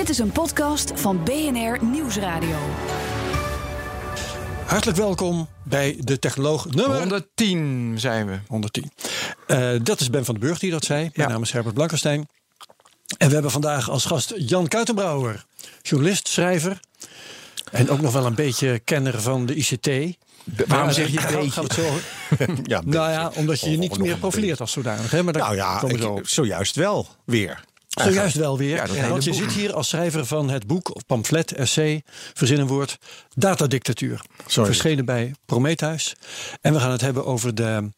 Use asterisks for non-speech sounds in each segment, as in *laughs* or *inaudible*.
Dit is een podcast van BNR Nieuwsradio. Hartelijk welkom bij de Technoloog nummer 110 zijn we. 110. Uh, dat is Ben van den Burg die dat zei. Mijn Ja. naam is Herbert Blankenstein. En we hebben vandaag als gast Jan Kuitenbrouwer, journalist, schrijver. En ook nog wel een beetje kenner van de ICT. Waarom Maar, zeg je eh, een gaan- gaan we het zo *laughs* Ja, Nou ja, omdat je je niet meer profileert als zodanig. Hè? Maar Nou ja, ik- zojuist wel weer. Zojuist wel weer. Ja, want je zit hier als schrijver van het boek, of pamflet, essay, verzinnen woord, Datadictatuur. Sorry. Verschenen bij Prometheus. En we gaan het hebben over de,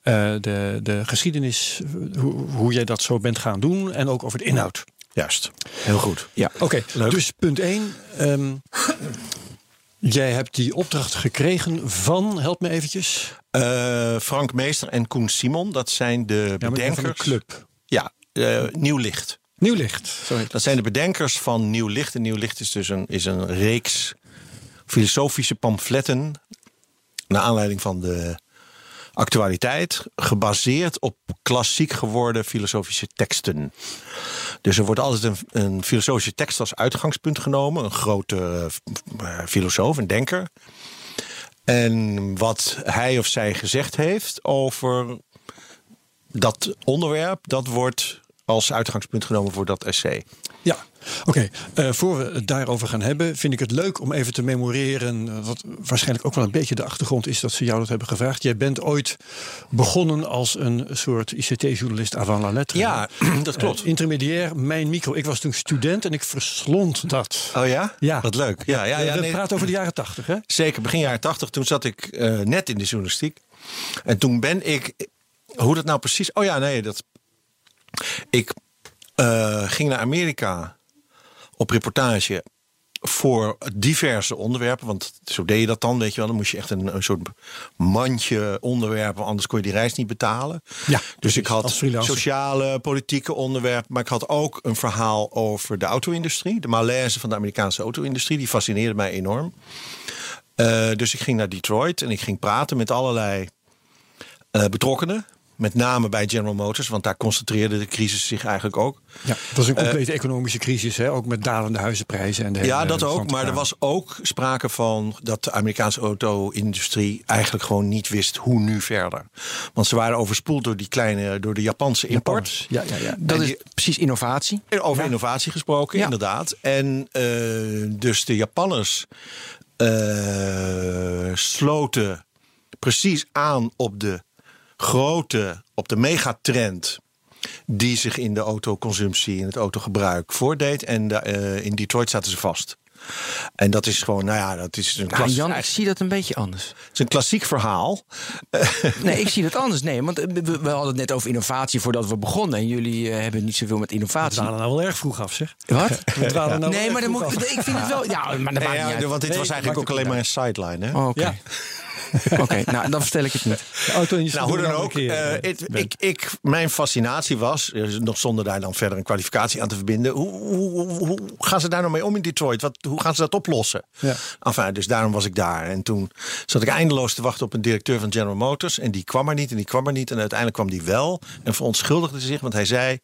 eh, de, de geschiedenis, hoe, hoe jij dat zo bent gaan doen. En ook over de inhoud. Juist. Heel goed. Ja. Oké, dus punt 1. jij hebt die opdracht gekregen van, help me eventjes. Eh, Frank Meester en Koen Simon, dat zijn de Ja, bedenkers. van de club. Ja, eh, Nieuw Licht. Nieuw licht. Sorry. Dat zijn de bedenkers van Nieuw Licht. En Nieuw Licht is dus een, is een reeks filosofische pamfletten. Naar aanleiding van de actualiteit. Gebaseerd op klassiek geworden filosofische teksten. Dus er wordt altijd een, een filosofische tekst als uitgangspunt genomen. Een grote eh, filosoof, een denker. En wat hij of zij gezegd heeft over dat onderwerp, dat wordt als uitgangspunt genomen voor dat essay. Ja, oké. Eh, voor we het daarover gaan hebben, vind ik het leuk om even te memoreren. eh, Wat waarschijnlijk ook wel een beetje de achtergrond is dat ze jou dat hebben gevraagd. Jij bent ooit begonnen als een soort ICT-journalist avant la lettre. Ja, *clears throat* dat klopt. Eh, intermediair, mijn micro. Ik was toen student en ik verslond dat. Oh ja? Ja. Wat leuk. Ja, ja, ja, we nee, praten over de jaren tachtig, hè? Zeker, begin jaren tachtig. Toen zat ik net in de journalistiek. En toen ben ik... Hoe dat nou precies... Oh ja, nee, dat... Ik eh, ging naar Amerika op reportage voor diverse onderwerpen. Want zo deed je dat dan, weet je wel. Dan moest je echt een, een soort mandje onderwerpen... anders kon je die reis niet betalen. Ja, dus ik had sociale, politieke onderwerpen... maar ik had ook een verhaal over de auto-industrie. De malaise van de Amerikaanse auto-industrie. Die fascineerde mij enorm. Eh, dus ik ging naar Detroit en ik ging praten met allerlei eh, betrokkenen. Met name bij General Motors, want daar concentreerde de crisis zich eigenlijk ook. Ja, het was een complete economische crisis, hè? ook met dalende huizenprijzen. En de Eh, Ja, hele dat ook. Maar er was ook sprake van dat de Amerikaanse auto-industrie eigenlijk gewoon niet wist hoe nu verder. Want ze waren overspoeld door die kleine, door de Japanse import. Ja, ja, ja. Dat En is die- precies innovatie. Over innovatie gesproken, Ja. inderdaad. En eh, dus de Japanners eh, sloten precies aan op de grote, op de megatrend die zich in de autoconsumptie, in het autogebruik voordeed. En eh, in Detroit zaten ze vast. En dat is gewoon, nou ja, dat is een, Nou, klas- Jan, ik zie dat een beetje anders. het is een klassiek verhaal. *laughs* Nee, ik zie dat anders. Nee, want eh, we, we hadden het net over innovatie voordat we begonnen. En jullie eh, hebben niet zoveel met We innovatie. dwalen nou wel erg vroeg af, zeg. Wat? *laughs* We nou Nee, maar dan moet, ik vind het wel... Ja, maar dat maakt Ja, niet uit. want dit Nee, was eigenlijk ook alleen maar een sideline. Hè? Oh, *laughs* Oké, nou dan vertel ik het niet. De auto-industrie Nou, hoe dan ook. keer, eh, eh, ik, ik, mijn fascinatie was, eh, nog zonder daar dan verder een kwalificatie aan te verbinden. Hoe, hoe, hoe, hoe gaan ze daar nou mee om in Detroit? Wat, hoe gaan ze dat oplossen? Ja. Enfin, dus daarom was ik daar. En toen zat ik eindeloos te wachten op een directeur van General Motors. En die kwam er niet en die kwam er niet. En uiteindelijk kwam die wel. En verontschuldigde zich, want hij zei: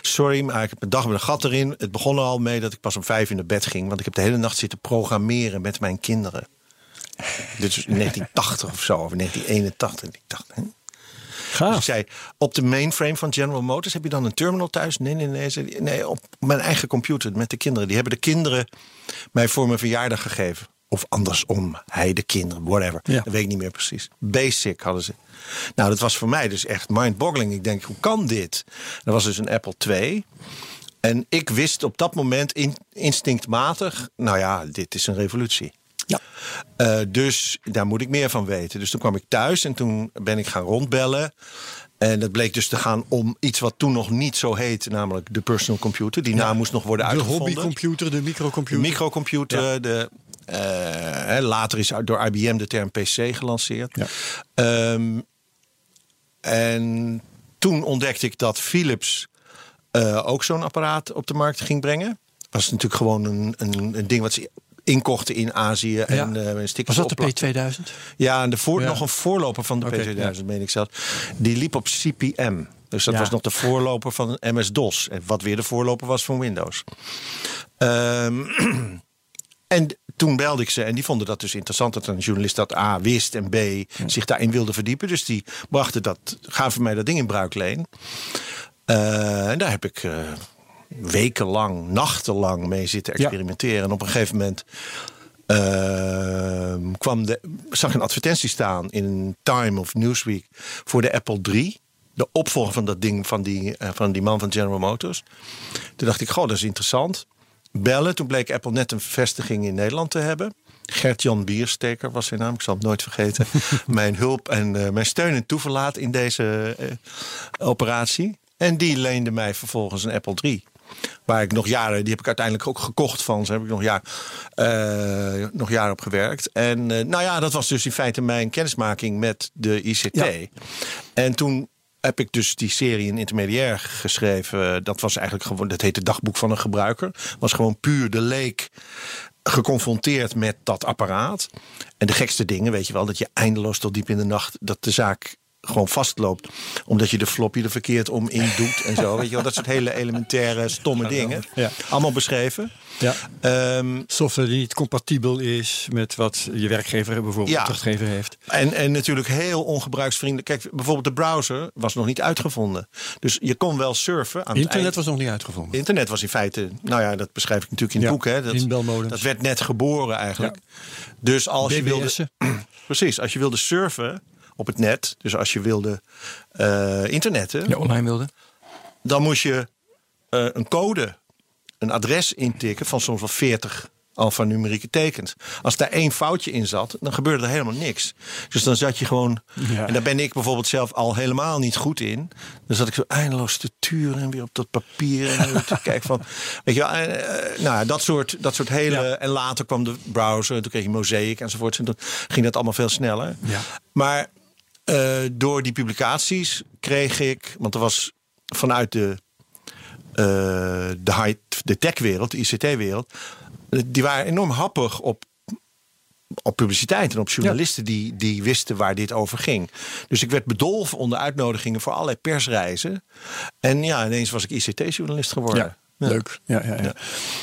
Sorry, maar ik heb een dag met een gat erin. Het begon er al mee dat ik pas om vijf in de bed ging. Want ik heb de hele nacht zitten programmeren met mijn kinderen. Dit is in 1980 of zo, of 1981. Ik dacht, hè? Dus ik zei, op de mainframe van General Motors heb je dan een terminal thuis? Nee, nee, nee. Zei nee, op mijn eigen computer met de kinderen. Die hebben de kinderen mij voor mijn verjaardag gegeven. Of andersom, hij de kinderen, whatever. Ja. Dat weet ik niet meer precies. Basic hadden ze. Nou, dat was voor mij dus echt mind-boggling. Ik denk, hoe kan dit? Dat was dus een Apple II. En ik wist op dat moment in, instinctmatig, nou ja, dit is een revolutie. Ja. Eh, dus daar moet ik meer van weten. Dus toen kwam ik thuis en toen ben ik gaan rondbellen. En dat bleek dus te gaan om iets wat toen nog niet zo heette, namelijk de personal computer. Die naam moest nog worden De uitgevonden. hobbycomputer, de De microcomputer. microcomputer. De, eh, hè, later is door IBM de term PC gelanceerd. Ja. Ehm, en toen ontdekte ik dat Philips eh, ook zo'n apparaat op de markt ging brengen. Was natuurlijk gewoon een, een, een ding wat ze inkochten in Azië. En, eh, een Was dat de opplakten. P2000? Ja, en de voor, Ja. nog een voorloper van de Oké, P2000, meen ik zelf. Die liep op CPM. Dus dat Ja. was nog de voorloper van MS-DOS. En wat weer de voorloper was van Windows. Ehm, *clears throat* en toen belde ik ze en die vonden dat dus interessant dat een journalist dat A wist en B zich daarin wilde verdiepen. Dus die brachten dat, gaven mij dat ding in bruikleen. Eh, en daar heb ik eh, wekenlang, nachtenlang mee zitten Ja. experimenteren. En op een gegeven moment ehm, kwam de, zag ik een advertentie staan in Time of Newsweek voor de Apple III. De opvolger van dat ding van die, eh, van die man van General Motors. Toen dacht ik, goh, dat is interessant. Bellen, toen bleek Apple net een vestiging in Nederland te hebben. Gert-Jan Biersteker was zijn naam, ik zal het nooit vergeten. *laughs* mijn hulp en eh, mijn steun en toeverlaat in deze eh, operatie. En die leende mij vervolgens een Apple III. Waar ik nog jaren, die heb ik uiteindelijk ook gekocht van. Ze heb ik nog, jaar, eh, nog jaren op gewerkt. En eh, nou ja, dat was dus in feite mijn kennismaking met de ICT. Ja. En toen heb ik dus die serie in intermediair geschreven. Dat was eigenlijk gewoon, dat heette Dagboek van een gebruiker. Was gewoon puur de leek geconfronteerd met dat apparaat. En de gekste dingen, weet je wel, dat je eindeloos tot diep in de nacht, dat de zaak gewoon vastloopt. Omdat je de floppy er verkeerd om in doet en zo. Weet je wel, dat soort hele elementaire, stomme dingen. Ja. Allemaal beschreven. Ja. Ehm, Software die niet compatibel is met wat je werkgever bijvoorbeeld Ja. opdrachtgever heeft. En, en natuurlijk heel ongebruiksvriendelijk. Kijk, bijvoorbeeld de browser was nog niet uitgevonden. Dus je kon wel surfen. Aan het Internet eind- was nog niet uitgevonden. Internet was in feite, nou ja, dat beschrijf ik natuurlijk in het Ja, boek. Hè. Dat, inbelmodems. dat werd net geboren eigenlijk. Dus als je wilde, *clears throat* precies, als je wilde surfen op het net, dus als je wilde eh, internetten, Ja, online wilde. dan moest je eh, een code, een adres intikken van soms wel 40 alfanumerieke tekens. Als daar één foutje in zat, dan gebeurde er helemaal niks. Dus dan zat je gewoon. Ja. En daar ben ik bijvoorbeeld zelf al helemaal niet goed in. Dan zat ik zo eindeloos te turen en weer op dat papier en te *laughs* kijken van. Weet je wel, eh, nou, ja, dat soort, dat soort hele. Ja. En later kwam de browser, en toen kreeg je Mosaic enzovoort. En toen ging dat allemaal veel sneller. Ja. Maar eh, door die publicaties kreeg ik, want er was vanuit de, eh, de, high, de tech-wereld, de ICT-wereld, die waren enorm happig op, op publiciteit en op journalisten die, die wisten waar dit over ging. Dus ik werd bedolven onder uitnodigingen voor allerlei persreizen. En ja, ineens was ik ICT-journalist geworden. Ja. Leuk. Ja, ja, ja.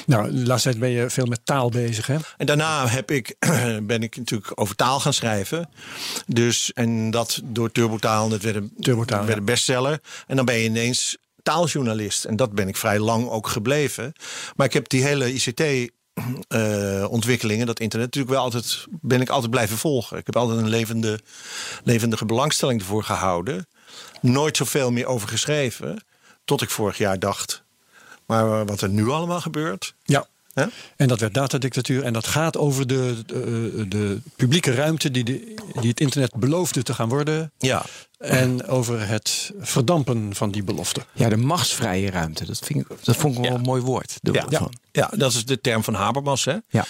Nou, de laatste tijd ben je veel met taal bezig, hè? En daarna heb ik, *clears throat* ben ik natuurlijk over taal gaan schrijven. Dus, en dat door Turbotaal. Dat werd een, Turbotaal, werd een bestseller. En dan ben je ineens taaljournalist. En dat ben ik vrij lang ook gebleven. Maar ik heb die hele ICT... *clears throat* eh, ontwikkelingen, dat internet, natuurlijk wel altijd ben ik altijd blijven volgen. Ik heb altijd een levende, levendige belangstelling ervoor gehouden. Nooit zoveel meer over geschreven. Tot ik vorig jaar dacht. Maar wat er nu allemaal gebeurt. Ja. Hè? En dat werd datadictatuur. En dat gaat over de, de, de publieke ruimte die, de, die het internet beloofde te gaan worden. Ja, En over het verdampen van die belofte. Ja, de machtsvrije ruimte. Dat, vind ik, dat vond ik wel Ja. een mooi woord. De- Ja. van. Ja, dat is de term van Habermas. Hè? ja.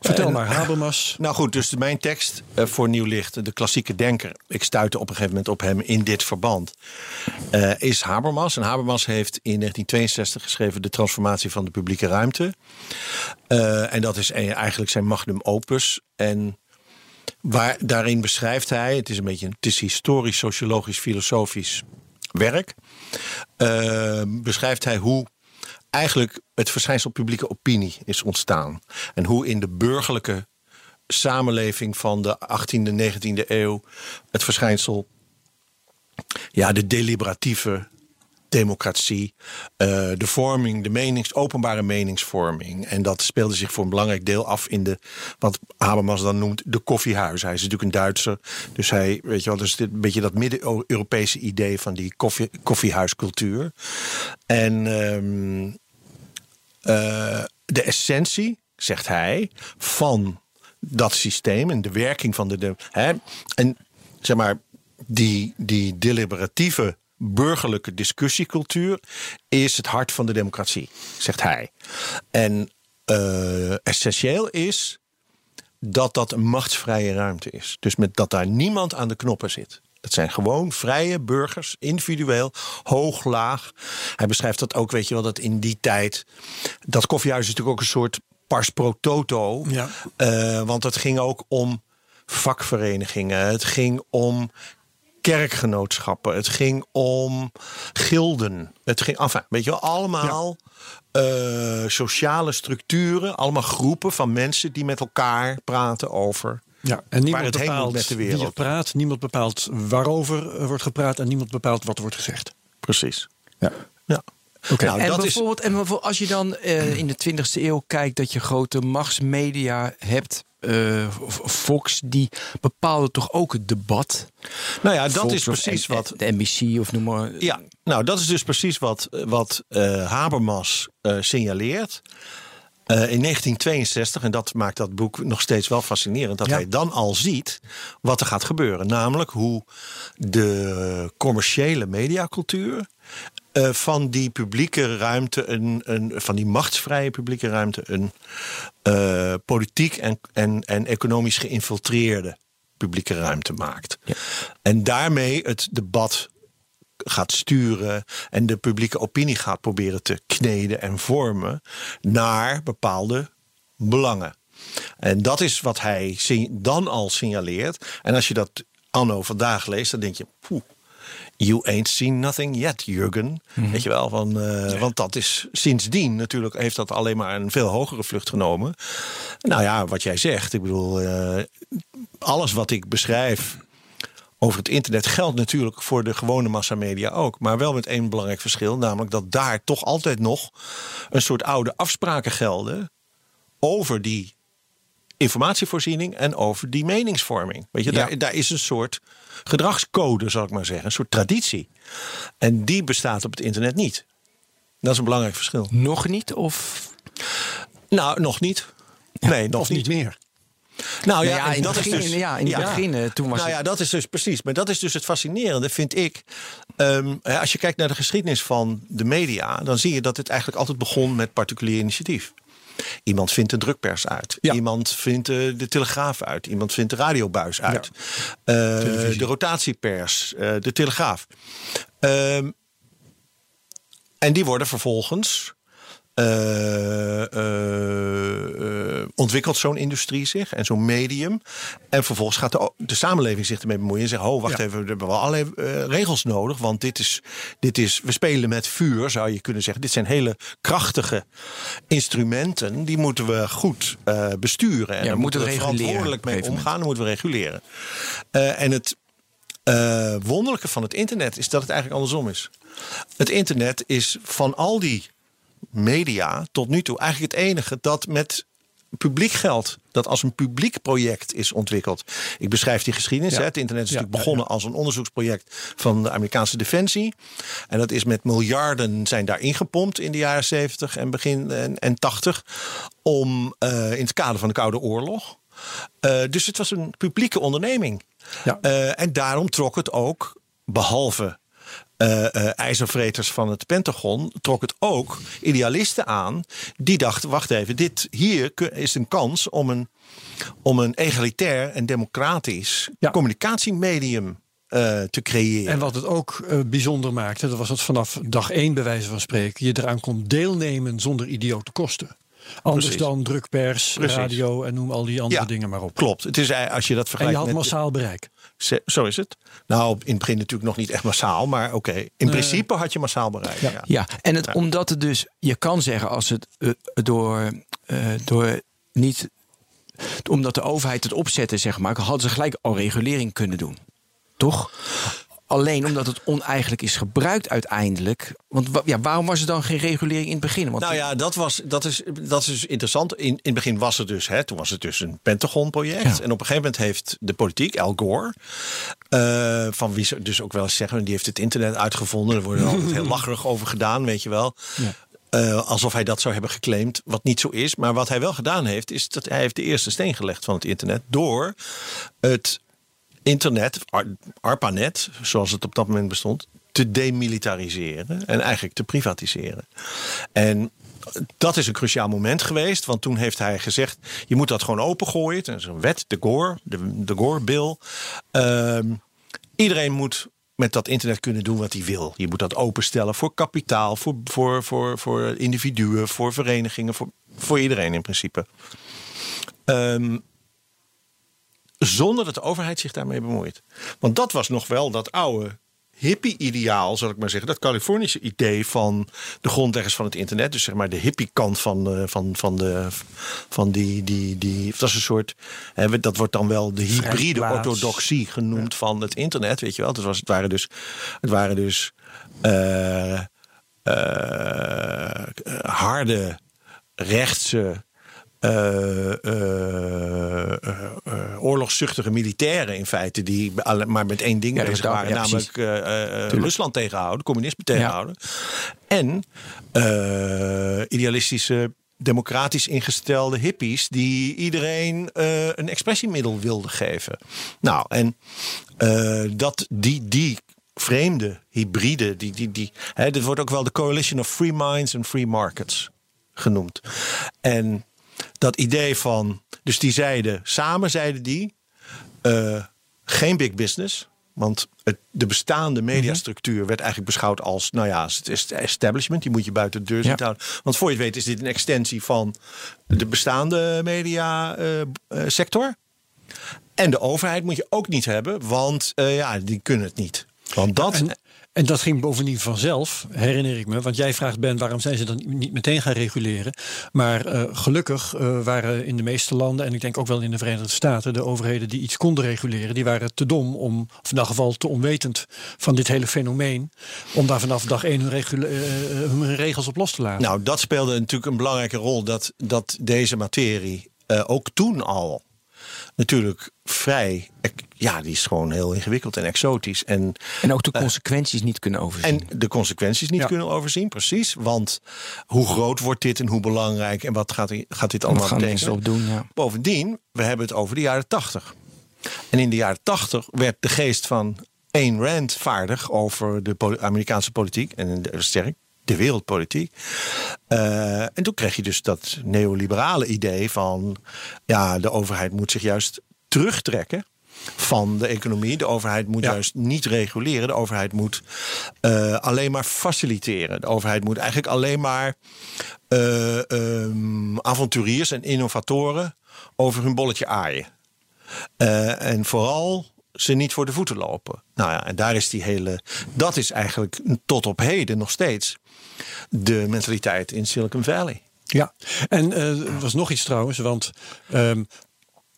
Vertel En- maar, Habermas. *laughs* Nou goed, dus mijn tekst eh, voor Nieuw Licht, de klassieke denker. Ik stuitte op een gegeven moment op hem in dit verband. eh, is Habermas. En Habermas heeft in 1962 geschreven De transformatie van de publieke ruimte. Eh, en dat is e- eigenlijk zijn magnum opus. En waar, daarin beschrijft hij, het is een beetje is historisch, sociologisch, filosofisch werk. eh, beschrijft hij hoe eigenlijk het verschijnsel publieke opinie is ontstaan. En hoe in de burgerlijke samenleving van de 18e, 19e eeuw het verschijnsel, ja, de deliberatieve democratie, eh, de vorming, de menings, openbare meningsvorming. En dat speelde zich voor een belangrijk deel af in de, wat Habermas dan noemt, de koffiehuis. Hij is natuurlijk een Duitser, dus hij, weet je wel, dus dit, een beetje dat midden-Europese idee van die koffie, koffiehuiscultuur. En ehm, eh, de essentie, zegt hij, van dat systeem en de werking van de. de hè, en zeg maar, die, die deliberatieve burgerlijke discussiecultuur is het hart van de democratie, zegt hij. En eh, essentieel is dat dat een machtsvrije ruimte is. Dus met dat daar niemand aan de knoppen zit. Dat zijn gewoon vrije burgers, individueel, hoog, laag. Hij beschrijft dat ook, weet je wel, dat in die tijd. Dat koffiehuis is natuurlijk ook een soort pars pro toto. Ja. Eh, want het ging ook om vakverenigingen. Het ging om kerkgenootschappen. Het ging om gilden. Het ging, enfin, weet je wel, allemaal eh, sociale structuren. Allemaal groepen van mensen die met elkaar praten over Ja, en niemand het heen moet bepaalt met de wie wereld. er praat, niemand bepaalt waarover er wordt gepraat en niemand bepaalt wat er wordt gezegd. Precies. Ja. Ja. Oké. Nou, en dat is bijvoorbeeld, en bijvoorbeeld als je dan eh, in de 20e eeuw kijkt dat je grote machtsmedia hebt. Eh, Fox, die bepaalde toch ook het debat. Nou ja, dat Fox is precies wat. De NBC of noem maar. Ja, nou dat is dus precies wat, wat eh, Habermas eh, signaleert. In 1962, en dat maakt dat boek nog steeds wel fascinerend, dat Ja. hij dan al ziet wat er gaat gebeuren. Namelijk hoe de commerciële mediacultuur eh, van die publieke ruimte, een, een, van die machtsvrije publieke ruimte, een eh, politiek en, en, en economisch geïnfiltreerde publieke ruimte maakt. En daarmee het debat gaat sturen en de publieke opinie gaat proberen te kneden en vormen naar bepaalde belangen. En dat is wat hij dan al signaleert. En als je dat anno vandaag leest, dan denk je, poeh, you ain't seen nothing yet, Jurgen. Weet je wel, van, eh, want dat is sindsdien natuurlijk heeft dat alleen maar een veel hogere vlucht genomen. Nou ja, wat jij zegt, ik bedoel, eh, alles wat ik beschrijf over het internet geldt natuurlijk voor de gewone massamedia ook. Maar wel met één belangrijk verschil. Namelijk dat daar toch altijd nog een soort oude afspraken gelden. over die informatievoorziening en over die meningsvorming. Weet je, Ja. daar, daar is een soort gedragscode, zal ik maar zeggen. Een soort traditie. En die bestaat op het internet niet. Dat is een belangrijk verschil. Nog niet? Of. Nou, nog niet. Nee, nog Of niet meer. Nou ja, Nou ja, in dat is begin- dus, ja, in het begin, eh, toen was nou ja, dat is dus precies. Maar dat is dus het fascinerende, vind ik. Ehm, als je kijkt naar de geschiedenis van de media, dan zie je dat het eigenlijk altijd begon met particulier initiatief. Iemand vindt de drukpers uit. Ja. Iemand vindt eh, de telegraaf uit. Iemand vindt de radiobuis uit. Eh, de rotatiepers, eh, de telegraaf. Ehm, en die worden vervolgens. Eh, ontwikkelt zo'n industrie zich en zo'n medium. En vervolgens gaat de, de samenleving zich ermee bemoeien en zeggen: Oh, wacht Ja. even, we hebben wel allerlei regels nodig. Want dit is, dit is, we spelen met vuur, zou je kunnen zeggen. Dit zijn hele krachtige instrumenten. Die moeten we goed besturen. En Ja, daar moeten we verantwoordelijk mee omgaan. Dan moeten we reguleren. En het wonderlijke van het internet is dat het eigenlijk andersom is. Het internet is van al die media tot nu toe eigenlijk het enige dat met publiek geld, dat als een publiek project is ontwikkeld. Ik beschrijf die geschiedenis. Ja. Hè. Het internet is Ja, natuurlijk ja, begonnen als een onderzoeksproject van de Amerikaanse Defensie. En dat is met miljarden zijn daar ingepompt in de jaren 70 en begin en, en 80. Om eh, in het kader van de Koude Oorlog. Eh, dus het was een publieke onderneming. Ja. Eh, en daarom trok het ook, behalve eh, ijzervreters van het Pentagon, trok het ook idealisten aan. Die dachten: wacht even, dit hier is een kans om een, om een egalitair en democratisch Ja. communicatiemedium eh, te creëren. En wat het ook bijzonder maakte, dat was dat vanaf dag één, bij wijze van spreken, je eraan kon deelnemen zonder idiote kosten. Anders Precies. dan drukpers, Precies. radio en noem al die andere Ja, dingen maar op. Klopt. Het is als je dat En je vergelijkt had met massaal bereik. Ze- Zo is het. Nou, in het begin natuurlijk nog niet echt massaal, maar oké. In principe had je massaal bereikt. Ja. Ja, en het, omdat het dus, je kan zeggen als het eh, door, eh, door niet, omdat de overheid het opzette, zeg maar, hadden ze gelijk al regulering kunnen doen. Toch? Alleen omdat het oneigenlijk is gebruikt uiteindelijk. Want wa- ja, waarom was er dan geen regulering in het begin? Want Nou ja, dat, was, dat, is, dat is dus interessant. In, in het begin was het dus, hè, toen was het dus een Pentagon-project. Ja. En op een gegeven moment heeft de politiek, Al Gore, eh, van wie ze dus ook wel eens zeggen, die heeft het internet uitgevonden. Er wordt er altijd heel *laughs* lacherig over gedaan, weet je wel. Eh, alsof hij dat zou hebben geclaimd, wat niet zo is. Maar wat hij wel gedaan heeft, is dat hij heeft de eerste steen gelegd van het internet door het internet, Ar- ARPANET, zoals het op dat moment bestond, te demilitariseren en eigenlijk te privatiseren. En dat is een cruciaal moment geweest, want toen heeft hij gezegd: je moet dat gewoon opengooien. Het is een wet, de Gore, de, de Gore-bill. Ehm, iedereen moet met dat internet kunnen doen wat hij wil. Je moet dat openstellen voor kapitaal, voor, voor, voor, voor individuen, voor verenigingen, voor, voor iedereen in principe. Ehm, zonder dat de overheid zich daarmee bemoeit. Want dat was nog wel dat oude hippie-ideaal, zal ik maar zeggen. Dat Californische idee van de grondleggers van het internet. Dus zeg maar de hippie-kant van, eh, van, van, de, van die, die, die. Dat is een soort. Hè, dat wordt dan wel de hybride orthodoxie genoemd van het internet. Weet je wel. Het, was, het waren dus. Het waren dus eh, eh, harde, rechtse. Eh, eh, eh, oorlogszuchtige militairen in feite die maar met één ding Ja, bezig waren, ja, namelijk Rusland tegenhouden, communisme tegenhouden. En idealistische, democratisch ingestelde hippies die iedereen een expressiemiddel wilden geven. Nou, en dat die, die vreemde hybride, die, die, die, hè, dit wordt ook wel de Coalition of Free Minds and Free Markets genoemd. En dat idee van, dus die zeiden, samen zeiden die, eh, geen big business. Want het, de bestaande mediastructuur werd eigenlijk beschouwd als, nou ja, het is het establishment. Die moet je buiten de deur zien Ja. houden. Want voor je het weet is dit een extensie van de bestaande mediasector. en de overheid moet je ook niet hebben, want eh, ja, die kunnen het niet. Want dat, En, en dat ging bovendien vanzelf, herinner ik me. Want jij vraagt, Ben, waarom zijn ze dan niet meteen gaan reguleren? Maar eh, gelukkig eh, waren in de meeste landen, en ik denk ook wel in de Verenigde Staten, de overheden die iets konden reguleren, die waren te dom om, of in elk geval te onwetend van dit hele fenomeen, om daar vanaf dag één hun, eh, hun regels op los te laten. Nou, dat speelde natuurlijk een belangrijke rol dat, dat deze materie ook toen al natuurlijk vrij, ja, die is gewoon heel ingewikkeld en exotisch. En, En ook de consequenties niet kunnen overzien. en de consequenties niet Ja. kunnen overzien, precies. Want hoe groot wordt dit en hoe belangrijk en wat gaat, gaat dit Wat allemaal betekenen? op doen? Ja. Bovendien, we hebben het over de jaren tachtig. En in de jaren tachtig werd de geest van Ayn Rand vaardig over de Amerikaanse politiek. En de, sterk, de wereldpolitiek. Eh, en toen kreeg je dus dat neoliberale idee van... ja, de overheid moet zich juist terugtrekken van de economie. De overheid moet Ja. juist niet reguleren. De overheid moet eh, alleen maar faciliteren. De overheid moet eigenlijk alleen maar eh, ehm, avonturiers en innovatoren over hun bolletje aaien. Eh, en vooral ze niet voor de voeten lopen. Nou ja, en daar is die hele. Dat is eigenlijk tot op heden nog steeds de mentaliteit in Silicon Valley. Ja, en eh, er was nog iets trouwens, want ehm,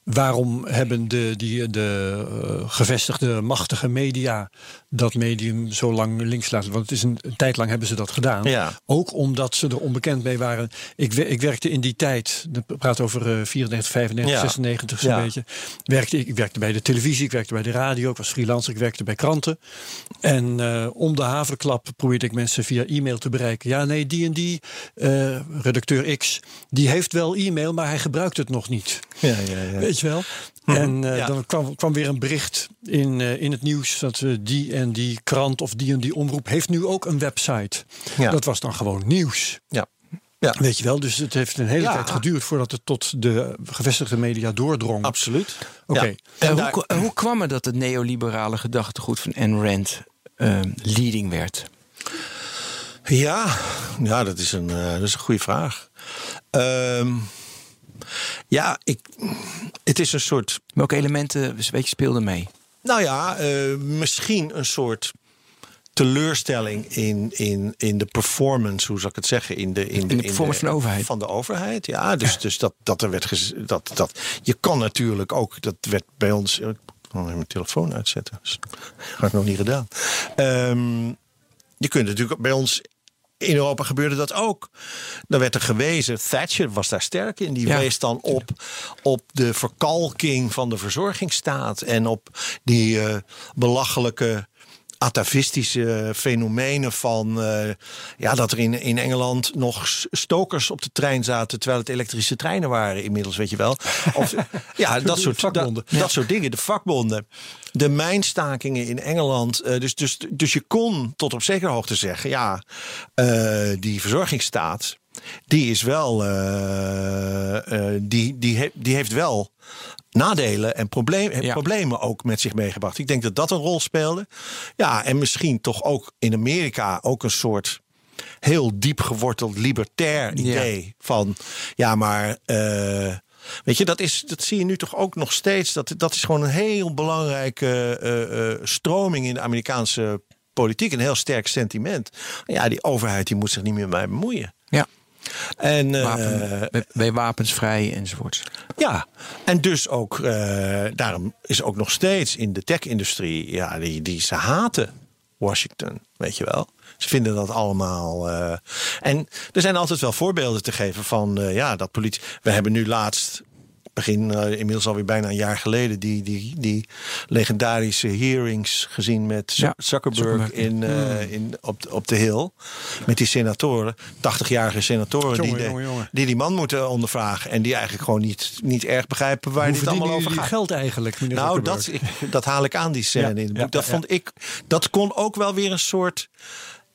waarom hebben de, die, de eh, gevestigde machtige media dat medium zo lang links laten? Want het is een, een tijd lang hebben ze dat gedaan. Ja. Ook omdat ze er onbekend mee waren. Ik, ik werkte in die tijd, ik praat over eh 94, 95, Ja. 96 zo'n Ja. beetje. Werkte, ik ik werkte bij de televisie, ik werkte bij de radio, ik was freelancer, ik werkte bij kranten. En eh, om de haverklap probeerde ik mensen via e-mail te bereiken. Ja, nee, die en die, eh, redacteur X, die heeft wel e-mail, maar hij gebruikt het nog niet. Ja, ja, ja. Weet je wel? En eh, Ja. dan kwam, kwam weer een bericht in, eh, in het nieuws dat eh, die en die krant of die en die omroep heeft nu ook een website. Ja. Dat was dan gewoon nieuws. ja. ja. Weet je wel? Dus het heeft een hele Ja. tijd geduurd voordat het tot de gevestigde media doordrong. Absoluut. Oké. Ja. En hoe, daar- kwa- hoe kwam het dat het neoliberale gedachtegoed van Ayn Rand leading werd? Ja, ja dat, is een, eh, dat is een goede vraag. Ehm, ja, ik, het is een soort Welke elementen weet je, speelden mee? Nou ja, eh, misschien een soort teleurstelling in, in, in de performance, hoe zal ik het zeggen? In de, in de, performance van de overheid. Van de overheid, ja. Dus, dus dat, dat er werd dat, dat Je kan natuurlijk ook, dat werd bij ons. Ik kan even mijn telefoon uitzetten. Dat had ik nog niet gedaan. Ehm, je kunt natuurlijk bij ons. In Europa gebeurde dat ook. Dan werd er gewezen, Thatcher was daar sterk in. Die Ja. wees dan op, op de verkalking van de verzorgingsstaat. En op die eh, belachelijke atavistische fenomenen van eh, ja, dat er in, in Engeland nog stokers op de trein zaten terwijl het elektrische treinen waren inmiddels, weet je wel. Of, *laughs* ja, dat soort, vakbonden. Dat, dat soort dingen, de vakbonden. De mijnstakingen in Engeland. eh, dus, dus, dus je kon tot op zekere hoogte zeggen, ja, eh, die verzorgingsstaat, die is wel, die, die, he- die heeft wel nadelen en probleem, Ja. problemen ook met zich meegebracht. Ik denk dat dat een rol speelde. Ja, en misschien toch ook in Amerika ook een soort heel diep geworteld libertair idee van ja, maar eh, weet je, dat is dat zie je nu toch ook nog steeds. Dat dat is gewoon een heel belangrijke eh, eh, stroming in de Amerikaanse politiek, een heel sterk sentiment. Ja, die overheid die moet zich niet meer mee bemoeien. Ja, En eh, wapen, bij- bij wapensvrij enzovoorts. ja, en dus ook, eh, daarom is ook nog steeds in de tech-industrie, ja, die, die ze haten Washington, weet je wel. Ze vinden dat allemaal. eh, en er zijn altijd wel voorbeelden te geven van, ja, dat politie. We hebben nu laatst, begin eh, inmiddels alweer bijna een jaar geleden, die, die, die legendarische hearings gezien met Ja, Zuckerberg, Zuckerberg. in, eh, in, op, de- op de Hill. Met die senatoren, 80-jarige senatoren, Jongen, die, de- jongen, jongen. die die man moeten ondervragen. En die eigenlijk gewoon niet, niet erg begrijpen waar Hoe dit allemaal over gaat. geld eigenlijk, Nou, dat, ik, dat haal ik aan, die scène Ja, in het boek. ja, dat, vond ik, dat kon ook wel weer een soort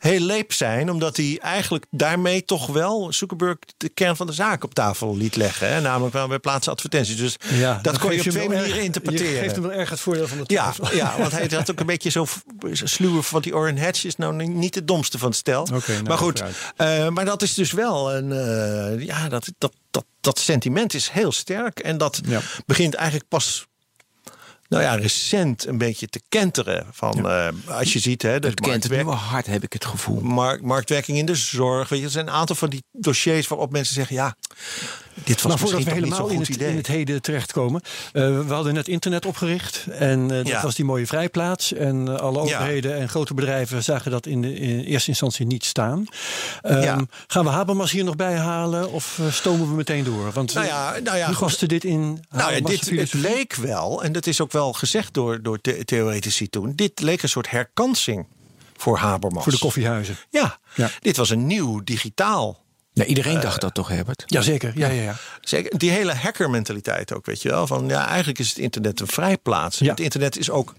heel leep zijn. Omdat hij eigenlijk daarmee toch wel Zuckerberg de kern van de zaak op tafel liet leggen. Hè? Namelijk wel bij plaatsen advertenties. Dus Ja, dat kon je op twee manieren erg- interpreteren. Je geeft hem wel erg het voordeel van de Ja, twijfel. ja, want hij *laughs* had ook een beetje zo sluwe van die Orrin Hatch is nou niet de domste van het stel. Oké, nou, maar goed, eh, maar dat is dus wel een, eh, ja, dat, dat, dat, dat sentiment is heel sterk en dat Ja. begint eigenlijk pas. Nou ja, recent een beetje te kenteren. Van, eh, als je ziet, hè, de Het kent het marktwerk- nu wel hard, heb ik het gevoel. markt, marktwerking in de zorg. Weet je, er zijn een aantal van die dossiers waarop mensen zeggen: ja, dit was Maar voordat we helemaal in het, in het heden terechtkomen. eh we hadden net internet opgericht. En eh, dat Ja. was die mooie vrijplaats. En alle Ja. overheden en grote bedrijven zagen dat in, de, in eerste instantie niet staan. Ehm, Ja. Gaan we Habermas hier nog bij halen? Of stomen we meteen door? Want Nou ja, nou ja, paste dit in Nou ja, dit, het leek wel, en dat is ook wel gezegd door, door the- theoretici toen, dit leek een soort herkansing voor Habermas. Voor de koffiehuizen. Ja, Ja. dit was een nieuw digitaal. Ja, iedereen dacht dat toch, Herbert? Jazeker, ja, ja, ja. Zeker, die hele hackermentaliteit ook, weet je wel. Van ja, eigenlijk is het internet een vrijplaats. Ja. Het internet is ook,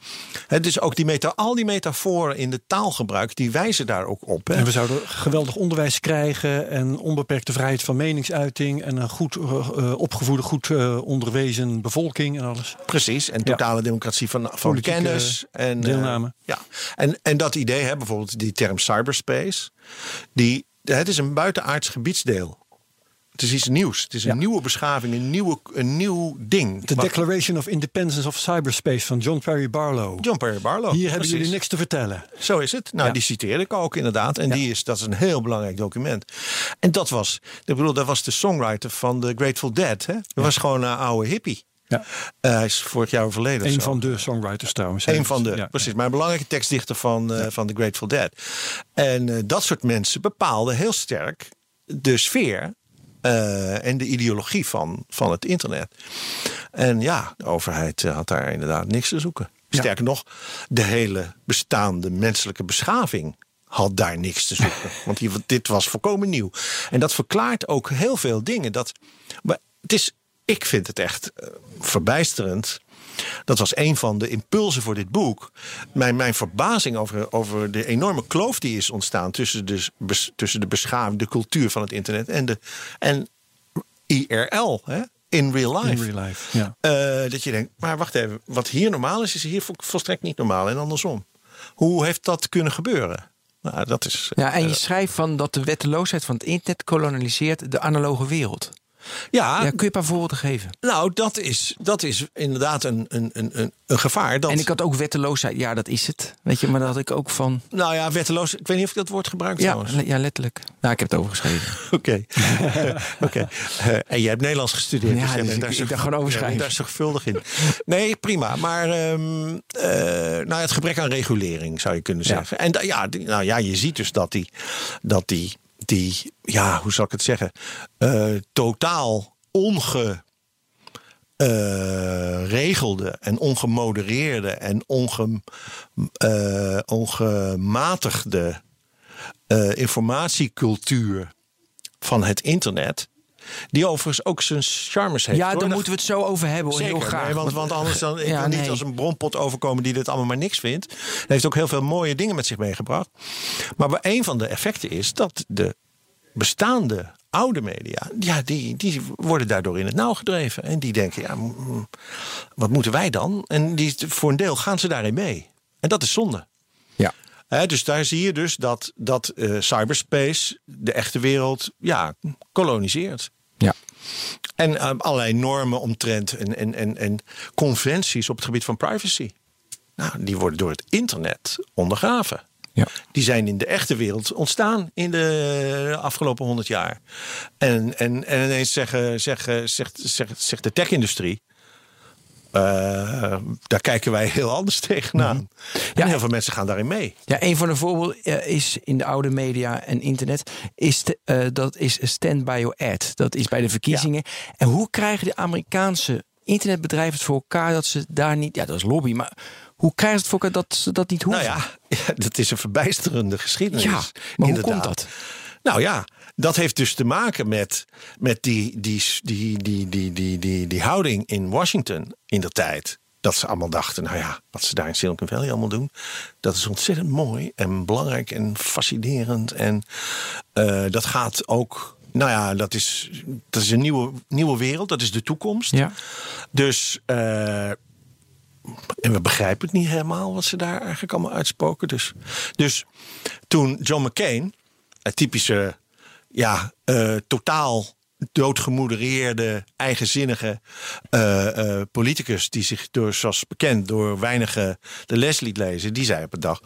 het is ook die meta, al die metaforen in de taalgebruik, die wijzen daar ook op. Hè? En we zouden geweldig onderwijs krijgen en onbeperkte vrijheid van meningsuiting en een goed eh, eh, opgevoede, goed eh, onderwezen bevolking en alles. Precies, en totale democratie van, van Politieke kennis. En, eh, deelname. ja, en, en dat idee, hè, bijvoorbeeld die term cyberspace, die, het is een buitenaards gebiedsdeel. Het is iets nieuws. Het is een Ja. nieuwe beschaving, een, nieuwe, een nieuw ding. De Wat- Declaration of Independence of Cyberspace van John Perry Barlow. John Perry Barlow. Hier hebben precies. jullie niks te vertellen. Zo is het. Nou, Ja. die citeerde ik ook inderdaad. En die is, dat is een heel belangrijk document. En dat was, ik bedoel, dat was de songwriter van The Grateful Dead. Hè? Dat was gewoon een oude hippie. Ja. Eh, hij is vorig jaar overleden. Een van de songwriters trouwens. Een van de, Ja. precies. Maar een belangrijke tekstdichter van, eh, van The Grateful Dead. En eh, dat soort mensen bepaalden heel sterk de sfeer en de ideologie van, van het internet. En ja, de overheid had daar inderdaad niks te zoeken. Ja. Sterker nog, de hele bestaande menselijke beschaving had daar niks te zoeken. *laughs* Want hier, dit was volkomen nieuw. En dat verklaart ook heel veel dingen. Dat, maar het is, ik vind het echt eh, verbijsterend. Dat was een van de impulsen voor dit boek. Mijn, mijn verbazing over, over de enorme kloof die is ontstaan tussen de, tussen de beschaving, de cultuur van het internet en, de, en IRL, hè? in real life. In real life, ja. Eh, dat je denkt, maar wacht even, wat hier normaal is, is hier vol- volstrekt niet normaal en andersom. Hoe heeft dat kunnen gebeuren? Nou, dat is. Ja, en je eh, schrijft van dat de wetteloosheid van het internet koloniseert de analoge wereld. Ja, Ja, kun je een paar voorbeelden geven? nou, dat is, dat is inderdaad een, een, een, een, een gevaar. Dat, En ik had ook wetteloosheid, ja, dat is het. Weet je, maar dat had ik ook van. Nou ja, wetteloos. Ik weet niet of ik dat woord gebruik Ja, trouwens. le- ja letterlijk. Nou, ik heb het overgeschreven. *laughs* Oké. *laughs* Oké. Eh, en je hebt Nederlands gestudeerd. Ja, dus ik- daar ik zorg- dacht gewoon overschrijven. daar zorgvuldig in. Nee, prima. Maar ehm, eh, nou, het gebrek aan regulering zou je kunnen Ja. zeggen. En ja, nou ja, je ziet dus dat die, dat die, die ja, hoe zal ik het zeggen, eh, totaal onge ongeregelde en ongemodereerde en onge, eh, ongematigde eh, informatiecultuur van het internet. Die overigens ook zijn charmes heeft. Ja, hoor. daar moeten we het zo over hebben. Hoor. Zeker, Heel graag. nee, want, want anders dan ik Ja, wil niet nee. als een bronpot overkomen die dit allemaal maar niks vindt. Hij heeft ook heel veel mooie dingen met zich meegebracht. Maar een van de effecten is dat de bestaande oude media, ja, die, die worden daardoor in het nauw gedreven. En die denken, ja, mm, wat moeten wij dan? En die, voor een deel gaan ze daarin mee. En dat is zonde. Dus daar zie je dus dat, dat eh, cyberspace de echte wereld ja, koloniseert. Ja. En eh, allerlei normen omtrent en, en, en, en conventies op het gebied van privacy. Nou, die worden door het internet ondergraven. Ja. Die zijn in de echte wereld ontstaan in de afgelopen honderd jaar. En, en, en ineens zeggen, zeggen, zegt, zegt, zegt de tech-industrie. Eh, daar kijken wij heel anders *laughs* tegenaan. En Ja, heel veel mensen gaan daarin mee. Ja, een van de voorbeelden eh, is in de oude media en internet is eh, dat is Stand by Your Ad. Dat is bij de verkiezingen. En hoe krijgen de Amerikaanse internetbedrijven het voor elkaar dat ze daar niet, ja, dat is lobby, maar hoe krijgen ze het voor elkaar dat ze dat niet hoeven? Nou *laughs* ja, dat is een verbijsterende geschiedenis. Ja, maar hoe komt dat? Nou ja, dat heeft dus te maken met, met die, die, die, die, die, die, die, die houding in Washington in de tijd. Dat ze allemaal dachten, nou ja, wat ze daar in Silicon Valley allemaal doen, dat is ontzettend mooi en belangrijk en fascinerend. En eh, dat gaat ook, nou ja, dat is, dat is een nieuwe, nieuwe wereld, dat is de toekomst. Ja. Dus, eh, en we begrijpen het niet helemaal wat ze daar eigenlijk allemaal uitspoken. Dus, dus toen John McCain, een typische, ja, eh, totaal doodgemodereerde, eigenzinnige eh, eh, politicus, die zich door, zoals bekend, door weinigen de les liet lezen, die zei op een dag: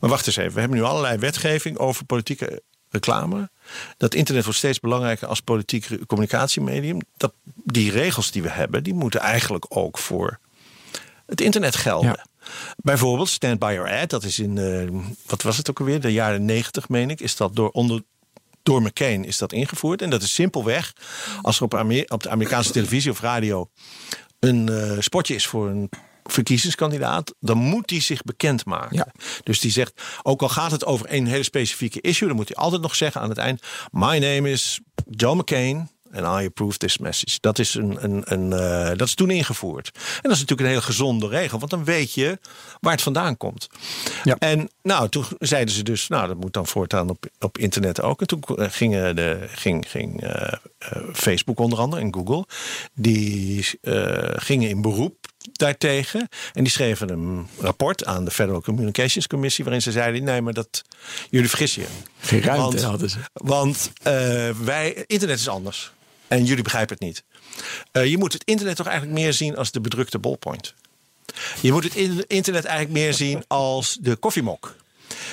Maar wacht eens even, we hebben nu allerlei wetgeving over politieke reclame. Dat internet wordt steeds belangrijker als politiek communicatiemedium. Dat, die regels die we hebben, die moeten eigenlijk ook voor het internet gelden. Ja. Bijvoorbeeld Stand By Your Ad, dat is in, wat was het ook alweer, de jaren negentig meen ik, is dat door, onder, door McCain is dat ingevoerd. En dat is simpelweg, als er op, Amer- op de Amerikaanse televisie of radio een eh, spotje is voor een verkiezingskandidaat, dan moet die zich bekendmaken. Ja. Dus die zegt, ook al gaat het over een hele specifieke issue, dan moet hij altijd nog zeggen aan het eind: My name is John McCain. En I approve this message. Dat is, een, een, een, eh, dat is toen ingevoerd. En dat is natuurlijk een hele gezonde regel. Want dan weet je waar het vandaan komt. Ja. En nou, toen zeiden ze dus... Nou, dat moet dan voortaan op, op internet ook. En toen gingen de, ging, ging eh, eh, Facebook onder andere en Google... die gingen in beroep daartegen. En die schreven een rapport aan de Federal Communications Commission... waarin ze zeiden, nee, maar dat, jullie vergissen je. Geen ruimte Want- hadden ze. Want wij, internet is anders. En jullie begrijpen het niet. Eh, je moet het internet toch eigenlijk meer zien als de bedrukte ballpoint. Je moet het in- internet eigenlijk meer zien als de koffiemok.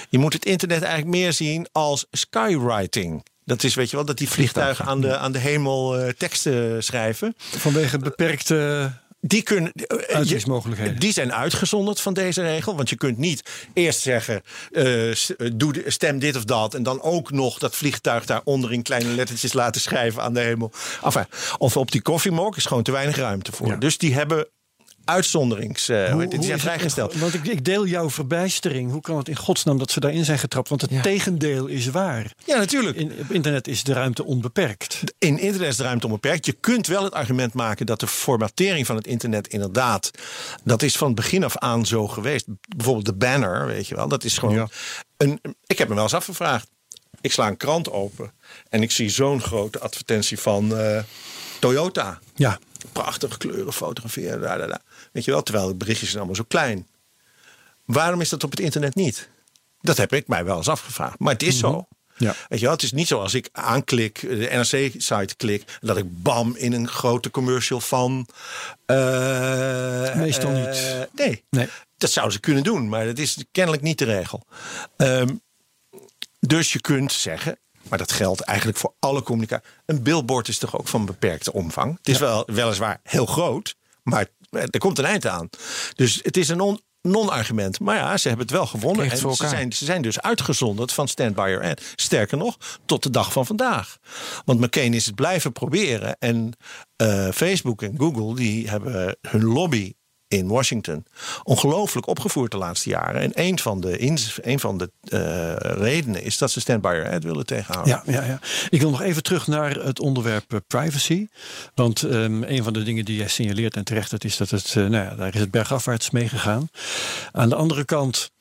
Je moet het internet eigenlijk meer zien als skywriting. Dat is, weet je wel, dat die vliegtuigen aan de, aan de hemel eh, teksten schrijven. Vanwege beperkte Die, kunnen, eh, je- die zijn uitgezonderd van deze regel. Want je kunt niet eerst zeggen: eh, eh, doe, de- stem dit of dat. En dan ook nog dat vliegtuig daaronder in kleine lettertjes laten schrijven aan de hemel. Enfin, of op die koffiemok is gewoon te weinig ruimte voor. Ja. Dus die hebben uitzonderings. eh, Hoe- die hoe zijn is het- vrijgesteld. Want ik, ik deel jouw verbijstering. Hoe kan het in godsnaam dat ze daarin zijn getrapt? Want het Ja. tegendeel is waar. Ja, natuurlijk. In, op internet is de ruimte onbeperkt. In internet is de ruimte onbeperkt. Je kunt wel het argument maken dat de formatering van het internet inderdaad. dat is van het begin af aan zo geweest. Bijvoorbeeld de banner, weet je wel. Dat is gewoon. Ja. Een, ik heb me wel eens afgevraagd. Ik sla een krant open en ik zie zo'n grote advertentie van eh, Toyota. Ja, Prachtige kleuren fotograferen. Da, da, da. Weet je wel, terwijl de berichtjes zijn allemaal zo klein. Waarom is dat op het internet niet? Dat heb ik mij wel eens afgevraagd. Maar het is zo. Ja. Weet je wel, het is niet zo als ik aanklik, de NRC-site klik, dat ik bam in een grote commercial van. eh, Meestal eh, niet. Nee. Nee. Dat zouden ze kunnen doen, maar dat is kennelijk niet de regel. Ehm, dus je kunt zeggen, maar dat geldt eigenlijk voor alle communicatie. Een billboard is toch ook van beperkte omvang. Het is wel, weliswaar heel groot, maar er komt een eind aan. Dus het is een on- non-argument. Maar ja, ze hebben het wel gewonnen. Het En ze zijn, ze zijn dus uitgezonderd van Stand By Your Ad. Sterker nog, tot de dag van vandaag. Want McCain is het blijven proberen. En eh, Facebook en Google die hebben hun lobby in Washington ongelooflijk opgevoerd de laatste jaren. En een van de, een van de eh, redenen is dat ze Stand By Ad willen tegenhouden. Ja, ja, ja. Ik wil nog even terug naar het onderwerp eh, privacy. Want ehm, een van de dingen die jij signaleert en terecht het is dat het, eh, nou ja, daar is het bergafwaarts mee gegaan. Aan de andere kant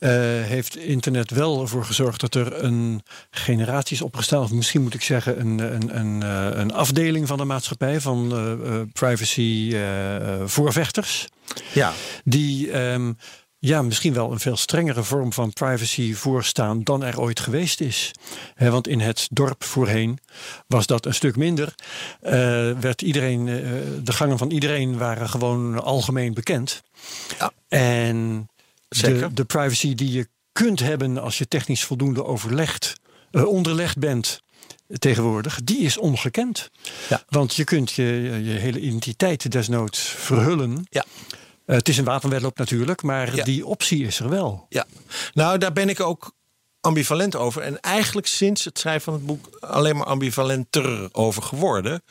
eh, heeft internet wel ervoor gezorgd dat er een generatie is opgestaan, of misschien moet ik zeggen een, een, een, eh, een afdeling van de maatschappij van eh, eh, privacy eh, eh, voorvechters Ja. die ehm, ja, misschien wel een veel strengere vorm van privacy voorstaan dan er ooit geweest is. Want in het dorp voorheen was dat een stuk minder. Werd iedereen, de gangen van iedereen waren gewoon algemeen bekend. Ja. En Zeker. de privacy die je kunt hebben als je technisch voldoende overlegd, eh, onderlegd bent tegenwoordig, die is ongekend. Ja. Want je kunt je, je hele identiteit desnoods verhullen. Ja. Eh, het is een wapenwedloop natuurlijk, maar Ja. die optie is er wel. Ja, nou daar ben ik ook ambivalent over. En eigenlijk sinds het schrijven van het boek alleen maar ambivalenter over geworden.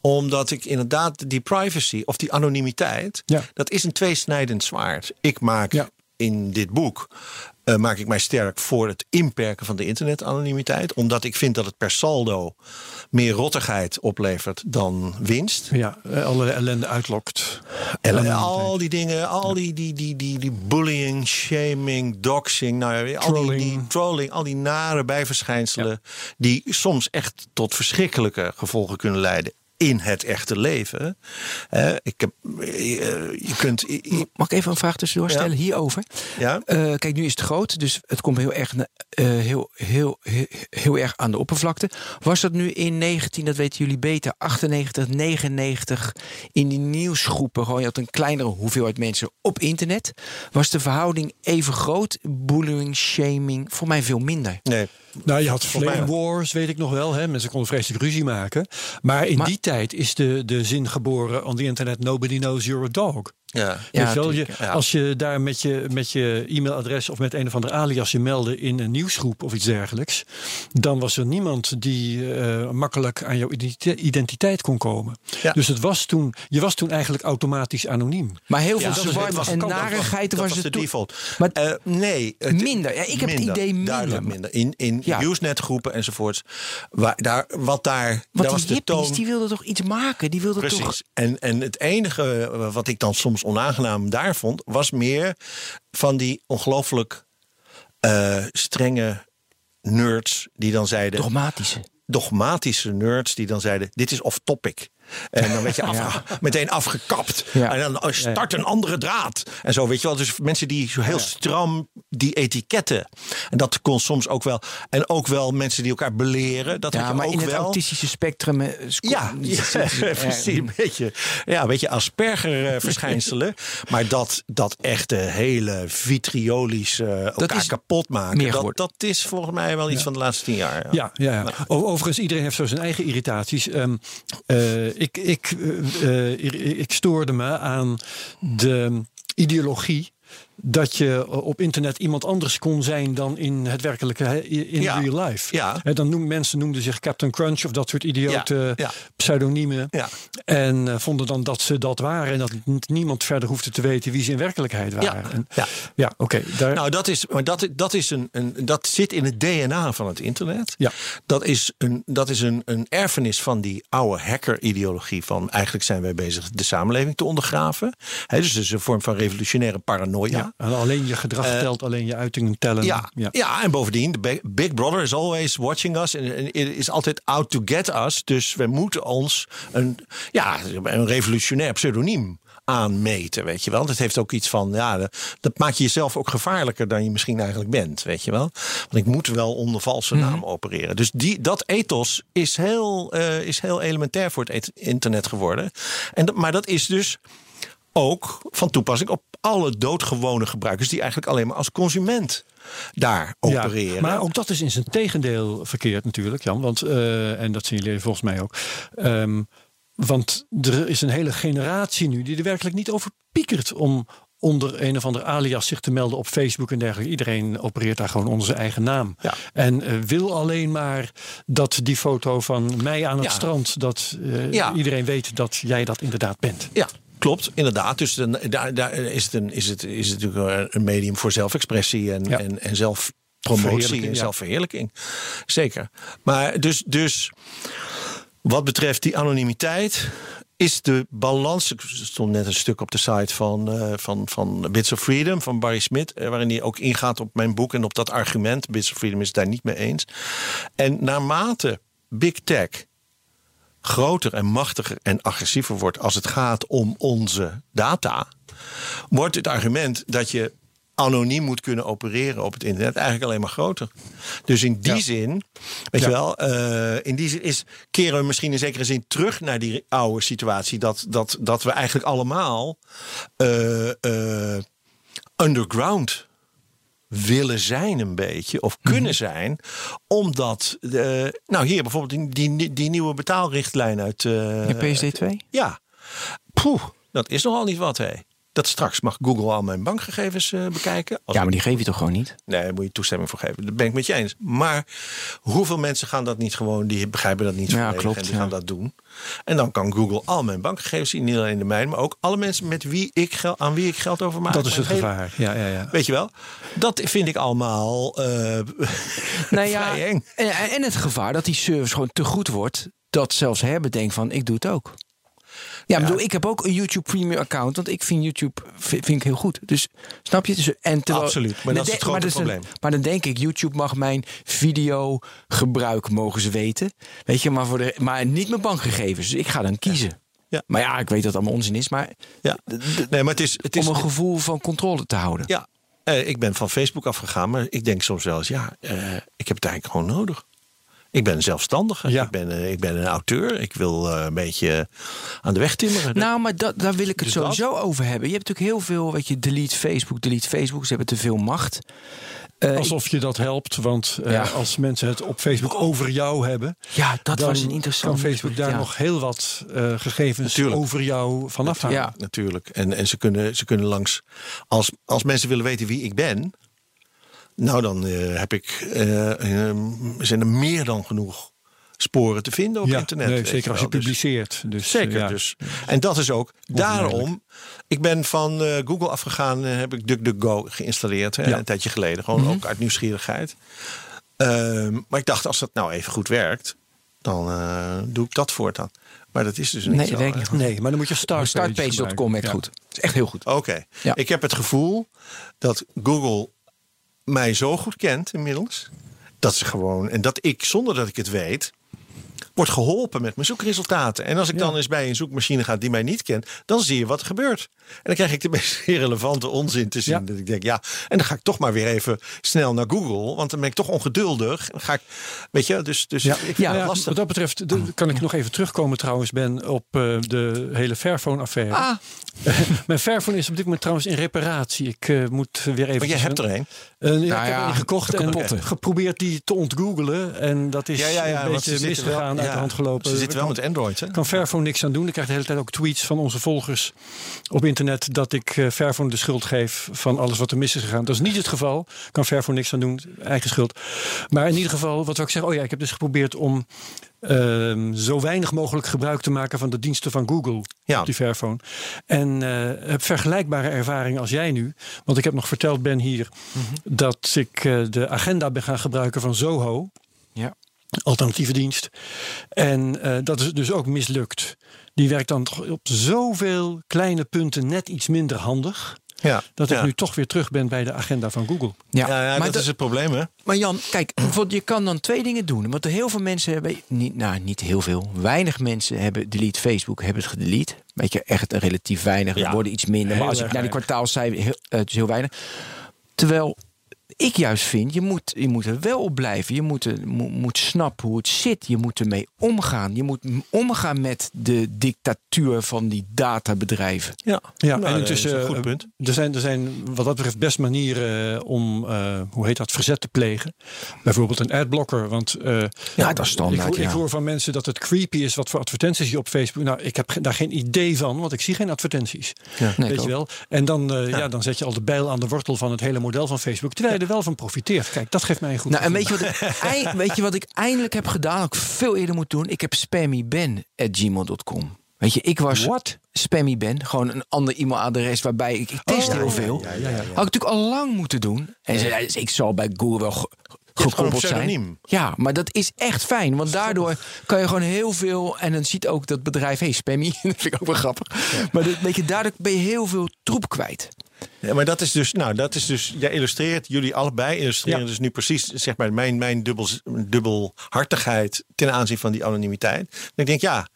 Omdat ik inderdaad die privacy of die anonimiteit, Ja. dat is een tweesnijdend zwaard. Ik maak Ja. In dit boek. eh, maak ik mij sterk voor het inperken van de internetanonimiteit. Omdat ik vind dat het per saldo meer rottigheid oplevert dan winst. Ja, eh, alle ellende uitlokt. En Anonimiteit. al die dingen, al die, die, die, die, die bullying, shaming, doxing, nou ja, al die, die Trolling. trolling, al die nare bijverschijnselen, die soms echt tot verschrikkelijke gevolgen kunnen leiden in het echte leven. Eh, ik heb, eh, je kunt, Mag ik even een vraag tussendoor Ja. stellen hierover? ja, Eh, kijk, nu is het groot, dus het komt heel erg, eh, heel, heel, heel, heel erg aan de oppervlakte. Was dat nu in 19, dat weten jullie beter, 98, 99, in die nieuwsgroepen, gewoon je had een kleinere hoeveelheid mensen op internet, was de verhouding even groot? Bullying, shaming, voor mij veel minder. nee. Nou, je had flame wars, weet ik nog wel. Hè? Mensen konden vreselijk ruzie maken. Maar in Maar- die tijd is de, de zin geboren on the internet... nobody knows you're a dog. Ja. Je wel, je, tuurlijk, ja. Als je daar met je, met je e-mailadres of met een of andere alias je meldde in een nieuwsgroep of iets dergelijks, dan was er niemand die eh, makkelijk aan jouw identi- identiteit kon komen. Ja. Dus het was toen, je was toen eigenlijk automatisch anoniem. Maar heel veel was- en narigheid dat was, was het de toen. default. Maar Eh, nee. het- Minder. Ja, ik heb het idee minder. Duidelijk minder. In, in Ja. Usenet-groepen enzovoorts. Waar, daar, wat daar, daar want was die de hippies, toon... die wilden toch iets maken? Die wilden Precies. toch... En, en het enige eh, wat ik dan soms onaangenaam daar vond, was meer van die ongelooflijk eh, strenge nerds die dan zeiden. Dogmatische. Dogmatische nerds die dan zeiden: Dit is off topic. En dan werd je *laughs* afge- meteen afgekapt. Ja. En dan start een andere draad. En zo, weet je wel. Dus mensen die zo heel stram die etiketten. En dat kon soms ook wel. En ook wel mensen die elkaar beleren. Dat Ja, maar ook in het autistische spectrum... eh, *laughs* Ja, precies. Een beetje, ja, een beetje Asperger-verschijnselen. *laughs* maar dat, dat echte hele vitriolische eh, elkaar kapot maken. meer Dat, dat is volgens mij wel iets van de laatste tien jaar. Ja, ja, ja. Overigens, iedereen heeft zo zijn eigen irritaties. Ehm, eh, ik, ik, eh, eh, ik stoorde me aan de ideologie dat je op internet iemand anders kon zijn dan in het werkelijke, in Ja. real life. Ja. Dan noem, mensen noemden zich Captain Crunch of dat soort idiote Ja, pseudoniemen. Ja. En eh, vonden dan dat ze dat waren en dat niemand verder hoefde te weten wie ze in werkelijkheid waren. Ja, oké. daar- Nou, dat, is, maar dat, dat, is een, een, dat zit in het DNA van het internet. Ja. Dat is, een, dat is een, een erfenis van die oude hacker-ideologie. Van eigenlijk zijn wij bezig de samenleving te ondergraven. Hè, dus is een vorm van revolutionaire paranoia. Ja. En alleen je gedrag telt, alleen je uitingen tellen. Eh, Ja, ja. en bovendien, de Big- Brother is always watching us. En is altijd out to get us. Dus we moeten ons een, ja, een revolutionair pseudoniem aanmeten, weet je wel. Dat heeft ook iets van, ja, dat, maakt je jezelf ook gevaarlijker dan je misschien eigenlijk bent, weet je wel. Want ik moet wel onder valse naam opereren. Dus die, dat ethos is heel, eh, is heel elementair voor het et- internet geworden. En, dat- maar dat is dus ook van toepassing op alle doodgewone gebruikers die eigenlijk alleen maar als consument daar opereren. Ja, maar ook dat is in zijn tegendeel verkeerd natuurlijk, Jan. Want, eh, en dat signaleer je volgens mij ook. Ehm, want er is een hele generatie nu die er werkelijk niet over piekert om onder een of ander alias zich te melden op Facebook en dergelijke. Iedereen opereert daar gewoon onder zijn eigen naam. Ja. En eh, wil alleen maar dat die foto van mij aan het Ja. strand, dat eh, iedereen weet dat jij dat inderdaad bent. Ja, klopt, inderdaad. Dus dan, daar, daar is, het een, is, het, is het natuurlijk een medium voor zelfexpressie en, Ja. en, en zelfpromotie en ja. zelfverheerlijking. Zeker. Maar dus, dus wat betreft die anonimiteit. Is de balans. Er stond net een stuk op de site van, eh, van, van Bits of Freedom van Barry Smit. eh, Waarin hij ook ingaat op mijn boek en op dat argument. Bits of Freedom is het daar niet mee eens. En naarmate Big Tech groter en machtiger en agressiever wordt als het gaat om onze data, wordt het argument dat je anoniem moet kunnen opereren op het internet eigenlijk alleen maar groter. Dus in die Ja. zin, weet Ja. je wel, eh, in die zin is, keren we misschien in zekere zin terug naar die oude situatie dat, dat, dat we eigenlijk allemaal eh, eh, underground willen zijn een beetje, of Mhm. kunnen zijn, omdat, eh, nou hier bijvoorbeeld die, die, die nieuwe betaalrichtlijn uit... eh, De PSD2? ja, Poeh, dat is nogal niet wat, hé. Dat straks mag Google al mijn bankgegevens eh, bekijken. Als Ja, maar die geef je toch gewoon niet? Nee, daar moet je toestemming voor geven. Daar ben ik met je eens. Maar hoeveel mensen gaan dat niet gewoon, die begrijpen dat niet Ja, volledig klopt, en die ja. gaan dat doen. En dan kan Google al mijn bankgegevens zien, niet alleen de mijne, maar ook alle mensen met wie ik geld, aan wie ik geld overmaak. Dat is het hele- gevaar. Ja, ja, ja. Weet je wel? Dat vind ik allemaal eh *laughs* Nou ja, vrij eng. en, en het gevaar dat die service gewoon te goed wordt. Dat zelfs denkt van, ik doe het ook. Ja, ik bedoel, ik heb ook een YouTube Premium account. Want ik vind YouTube vind, vind ik heel goed. Dus snap je? Dus, en terwijl, Absoluut, maar dat is het grote dus een- probleem. maar dan denk ik, YouTube mag mijn video gebruik mogen ze weten. Weet je, maar, voor de, maar niet mijn bankgegevens. Dus ik ga dan kiezen. Ja. Maar ja, ik weet dat het allemaal onzin is. Maar Ja. Nee, maar het is, het is om een gevoel van controle te houden. Ja, eh, ik ben van Facebook afgegaan, maar ik denk soms wel eens, ja, eh, ik heb het eigenlijk gewoon nodig. Ik ben een zelfstandige, Ja. ik, ben, eh, ik ben een auteur, ik wil eh, een beetje aan de weg timmeren. Nou, maar dat, daar wil ik het Dus sowieso over hebben. Je hebt natuurlijk heel veel, weet je, delete Facebook, delete Facebook. Ze hebben te veel macht. Eh, Alsof je dat helpt, want eh, Ja. als mensen het op Facebook over jou hebben, ja, dat dan was een interessant. kan Facebook daar ja. nog heel wat eh, gegevens Natuurlijk. over jou vanaf halen. Ja. Natuurlijk. En, en ze, kunnen, ze kunnen langs, als, als mensen willen weten wie ik ben, nou dan eh, heb ik, eh, eh, zijn er meer dan genoeg sporen te vinden op Ja, internet. nee, zeker als je. Dus- publiceert. Dus, Zeker. ja. Dus. En dat is ook daarom. Ik ben van eh, Google afgegaan en heb ik DuckDuckGo geïnstalleerd. Hè, Ja. Mhm. Een tijdje geleden. Gewoon ook uit nieuwsgierigheid. Ehm, maar ik dacht, als dat nou even goed werkt, dan eh, doe ik dat voortaan. Maar dat is dus niet Nee, zo. Nee, maar dan moet je Startpage Startpage.com gebruiken. goed. Dat is echt heel goed. Oké. Ja. Ik heb het gevoel dat Google mij zo goed kent inmiddels. Dat ze gewoon, en dat ik zonder dat ik het weet, wordt geholpen met mijn zoekresultaten. En als ik dan eens bij een zoekmachine ga die mij niet kent, dan zie je wat er gebeurt. En dan krijg ik de *laughs* meest irrelevante onzin te zien. Ja. Dat ik denk, ja, en dan ga ik toch maar weer even snel naar Google, want dan ben ik toch ongeduldig. Dan ga ik, weet je, dus, dus Ja, ik ja, lastig. wat dat betreft de- kan ik nog even terugkomen trouwens, Ben, op eh, de hele Fairphone-affaire. Ah, *laughs* Mijn Fairphone is op dit moment trouwens in reparatie. Ik eh, moet weer even... maar jij hebt er een. Eh, ja, Nou ik heb ja, een gekocht en geprobeerd die te ontgoogelen. En dat is Ja, ja, ja, een beetje misgegaan, uit de ja, hand gelopen. Ze zitten wel kan, met Android, hè? kan Fairphone niks aan doen. Ik krijg de hele tijd ook tweets van onze volgers op internet... dat ik eh, Fairphone de schuld geef van alles wat er mis is gegaan. Dat is niet het geval. Kan Fairphone niks aan doen, eigen schuld. Maar in ieder geval, wat wil ik zeggen? Oh ja, ik heb dus geprobeerd om... ehm, zo weinig mogelijk gebruik te maken van de diensten van Google Ja. op die Fairphone. En eh, heb vergelijkbare ervaringen als jij nu. Want ik heb nog verteld, Ben, hier... dat ik eh, de agenda ben gaan gebruiken van Zoho Ja. Alternatieve dienst. En eh, dat is dus ook mislukt. Die werkt dan toch op zoveel kleine punten net iets minder handig. Ja. Dat ik ja. nu toch weer terug ben bij de agenda van Google. Ja, Ja, ja, maar, dat da- is het probleem, hè? maar Jan, kijk, *clears throat* je kan dan twee dingen doen. Want heel veel mensen hebben, niet, nou niet heel veel, weinig mensen hebben delete Facebook, hebben het gedelete. Weet je, echt relatief weinig. Ja. Er worden iets minder. Heel maar als ik naar die kwartaalcijfer, heel, eh, het is heel weinig. Terwijl ik juist vind, je moet, je moet er wel op blijven. Je moet, er- moet, moet snappen hoe het zit. Je moet ermee omgaan. Je moet omgaan met de dictatuur van die databedrijven. Ja, Ja, Nou, en dat intussen, is een eh, goed punt. Er zijn, er zijn wat dat betreft best manieren eh, om, eh, hoe heet dat, verzet te plegen. Bijvoorbeeld een adblocker. Want eh, Ja, dat is standaard, Ik hoor, ik ja. hoor van mensen dat het creepy is wat voor advertenties je op Facebook. Nou, ik heb daar geen idee van, want ik zie geen advertenties. Nee, weet ik je wel? En dan, eh, ja. dan zet je al de bijl aan de wortel van het hele model van Facebook. Terwijl je er wel van profiteert. Kijk, dat geeft mij een goed Nou, en weet je, wat ik, *laughs* weet je wat ik eindelijk heb gedaan? Ook veel eerder moet doen. Ik heb spammyben.gmail.com. Weet je, ik was What? spammyben, gewoon een ander e-mailadres waarbij ik, ik test Oh, heel veel. ja, ja, ja, ja. Had ik natuurlijk al lang moeten doen. En ze- dus ik zal bij Google wel gekoppeld zijn. Ja, maar dat is echt fijn, want daardoor kan je gewoon heel veel en dan ziet ook dat bedrijf, hey, spammy, *laughs* dat vind ik ook wel grappig. Maar dat, weet je, daardoor ben je heel veel troep kwijt. Ja, maar dat is dus, nou, dat is dus, jij illustreert, jullie allebei illustreren Ja. dus nu precies, zeg maar, mijn, mijn dubbel, dubbelhartigheid ten aanzien van die anonimiteit. En ik denk, ja,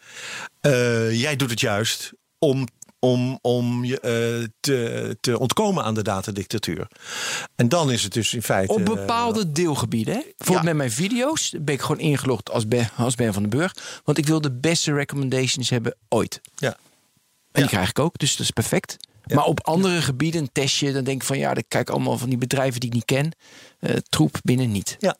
eh, jij doet het juist om, om, om je eh, te, te ontkomen aan de datadictatuur. En dan is het dus in feite. Op bepaalde deelgebieden. Hè? Bijvoorbeeld ja. met mijn video's ben ik gewoon ingelogd als Ben, als ben van den Burg. Want ik wil de beste recommendations hebben ooit. ja. En Ja. die krijg ik ook, dus dat is perfect. Ja. Maar op andere gebieden, een testje, dan denk ik van ja, ik kijk allemaal van die bedrijven die ik niet ken. Eh, troep binnen niet. Ja.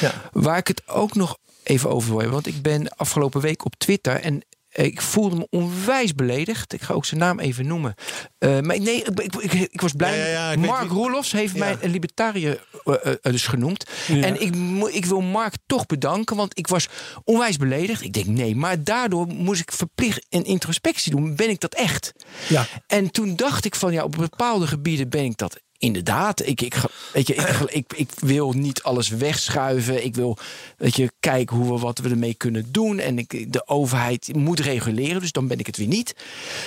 ja. Waar ik het ook nog even over wil hebben. Want ik ben afgelopen week op Twitter en ik voelde me onwijs beledigd. Ik ga ook zijn naam even noemen. Eh, maar nee, ik, ik, ik, ik was blij. Ja, ja, ja, ik weet Mark Roelofs heeft mij een libertariër eh, eh, dus genoemd. En ik, ik wil Mark toch bedanken, want ik was onwijs beledigd. Ik denk nee, maar daardoor moest ik verplicht een introspectie doen. Ben ik dat echt? Ja. En toen dacht ik van ja, op bepaalde gebieden ben ik dat inderdaad. Ik, ik, weet je, ik, ik, ik wil niet alles wegschuiven. Ik wil weet je, kijken hoe we, wat we ermee kunnen doen. En ik, de overheid moet reguleren, dus dan ben ik het weer niet.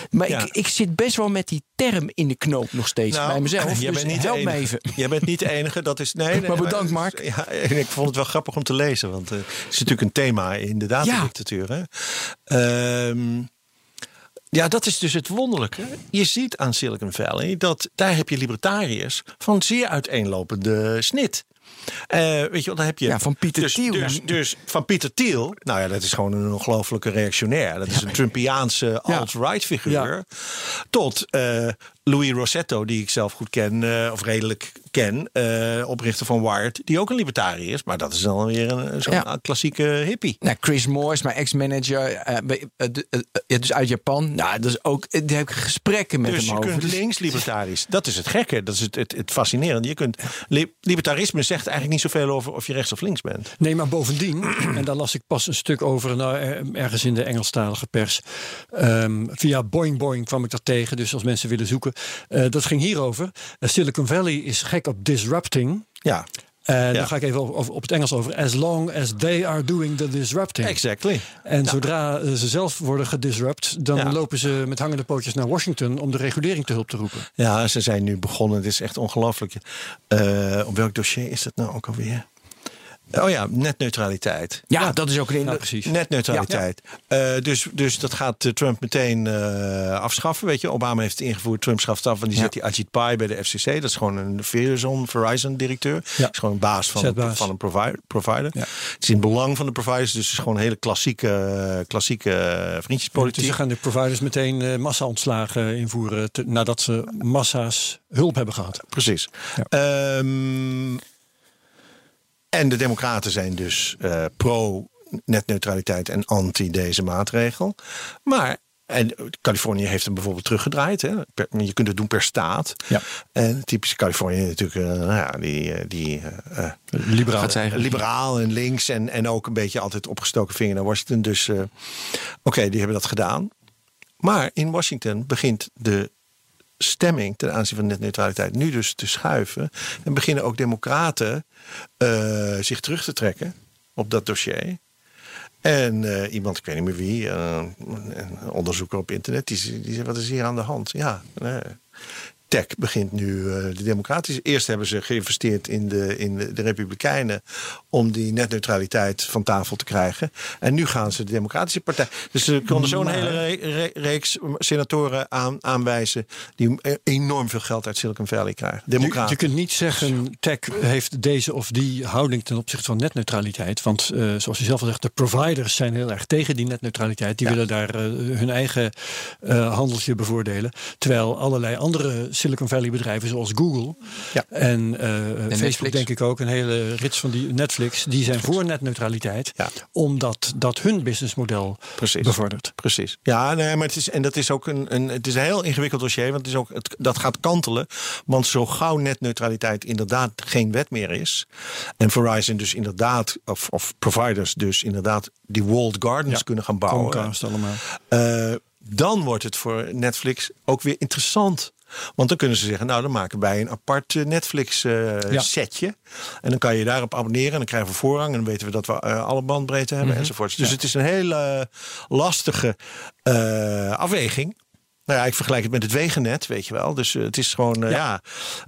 Maar Ja. ik, ik zit best wel met die term in de knoop nog steeds bij mezelf. Nou, Jij dus bent niet de help me enige. even. Jij bent niet de enige. Dat is, nee, nee, Maar bedankt, Mark. Ja, en ik vond het wel grappig om te lezen. Want eh, het is natuurlijk een thema in de datadictatuur. Hè? Ehm, ja, dat is dus het wonderlijke. Je ziet aan Silicon Valley dat daar heb je libertariërs van zeer uiteenlopende snit. Eh, weet je, wel, dan heb je Ja, van Pieter dus, Thiel. Dus, dus van Pieter Thiel, nou ja, dat is gewoon een ongelofelijke reactionair. Dat is een Trumpiaanse alt-right figuur. Ja. Tot eh, Louis Rossetto, die ik zelf goed ken, eh, of redelijk ken, eh, oprichter van Wired, die ook een libertariër is. Maar dat is dan weer een zo'n Ja. klassieke hippie. Nou, Chris Moore is mijn ex-manager, eh, dus uit Japan. Nou, dat is ook, daar heb ik gesprekken met Dus hem je over. kunt Dus- links libertarisch. Dat is het gekke. Dat is het, het, het fascinerende. Je kunt, li- libertarisme zegt eigenlijk niet zoveel over of je rechts of links bent. Nee, maar bovendien, en daar las ik pas een stuk over nou, er- ergens in de Engelstalige pers. Ehm, via Boing Boing kwam ik dat tegen, dus als mensen willen zoeken. Eh, dat ging hierover. Eh, Silicon Valley is gek op disrupting. Ja, En Ja. dan ga ik even op, op het Engels over. As long as they are doing the disrupting. exactly. En zodra eh, ze zelf worden gedisrupt, dan Ja. lopen ze met hangende pootjes naar Washington om de regulering te hulp te roepen. Ja, ze zijn nu begonnen. Het is echt ongelooflijk. Eh, op welk dossier is dat nou ook alweer? Oh ja, netneutraliteit. ja, dat is ook een... Ja, precies. Netneutraliteit. Eh, dus, dus dat gaat eh, Trump meteen eh, afschaffen. Weet je, Obama heeft het ingevoerd. Trump schaft het af. En die Ja. zet die Ajit Pai bij de FCC. Dat is gewoon een Verizon, Verizon-directeur. Ja. Dat is gewoon een baas van, Zetbaas. van een provider. provider. Ja. Het is in het belang van de providers. Dus het is gewoon een hele klassieke, klassieke eh, Dus vriendjespolitiek. ze gaan de providers meteen massa-ontslagen invoeren. te- nadat ze massa's hulp hebben gehad. Precies. Ja. En de Democraten zijn dus eh, pro-netneutraliteit en anti deze maatregel. Maar en Californië heeft hem bijvoorbeeld teruggedraaid. Hè? Per- je kunt het doen per staat. Ja. En typisch Californië natuurlijk, eh, nou ja, die, eh, die eh, Liberaal. En links en, en ook een beetje altijd opgestoken vinger naar Washington. Dus oké, die hebben dat gedaan. Maar in Washington begint de stemming ten aanzien van netneutraliteit nu dus te schuiven. En beginnen ook democraten eh, zich terug te trekken op dat dossier. En eh, iemand, ik weet niet meer wie, eh, onderzoeker op internet, die, die zei: Wat is hier aan de hand? Ja. Tech begint nu uh, de democratische. Eerst hebben ze geïnvesteerd in de, in de, de, Republikeinen om die netneutraliteit van tafel te krijgen. En nu gaan ze de Democratische Partij. Dus ze konden zo'n hele reeks senatoren aan, aanwijzen die enorm veel geld uit Silicon Valley krijgen. Je, je, kunt niet zeggen tech heeft deze of die houding ten opzichte van netneutraliteit. Want uh, zoals je zelf al zegt, de providers zijn heel erg tegen die netneutraliteit. Die willen daar uh, hun eigen handeltje bevoordelen. Terwijl allerlei andere Silicon Valley bedrijven zoals Google ja. en, uh, Facebook denk ik ook, een hele rits van die Netflix, die zijn voor netneutraliteit, ja. omdat dat hun businessmodel Precies. bevordert. Precies. Ja, nee, maar het is, en dat is ook een, een, het is een heel ingewikkeld dossier, want het is ook, het, dat gaat kantelen. Want zo gauw netneutraliteit inderdaad geen wet meer is, en Verizon dus inderdaad, of, of providers dus inderdaad die walled gardens kunnen gaan bouwen. allemaal. Uh, dan wordt het voor Netflix ook weer interessant. Want dan kunnen ze zeggen, nou dan maken wij een apart eh, Netflix uh, setje. En dan kan je daarop abonneren en dan krijgen we voorrang. En dan weten we dat we uh, alle bandbreedte hebben mm enzovoort. Dus het is een hele lastige afweging. Nou ja, ik vergelijk het met het wegennet, weet je wel. Dus het is gewoon, ja,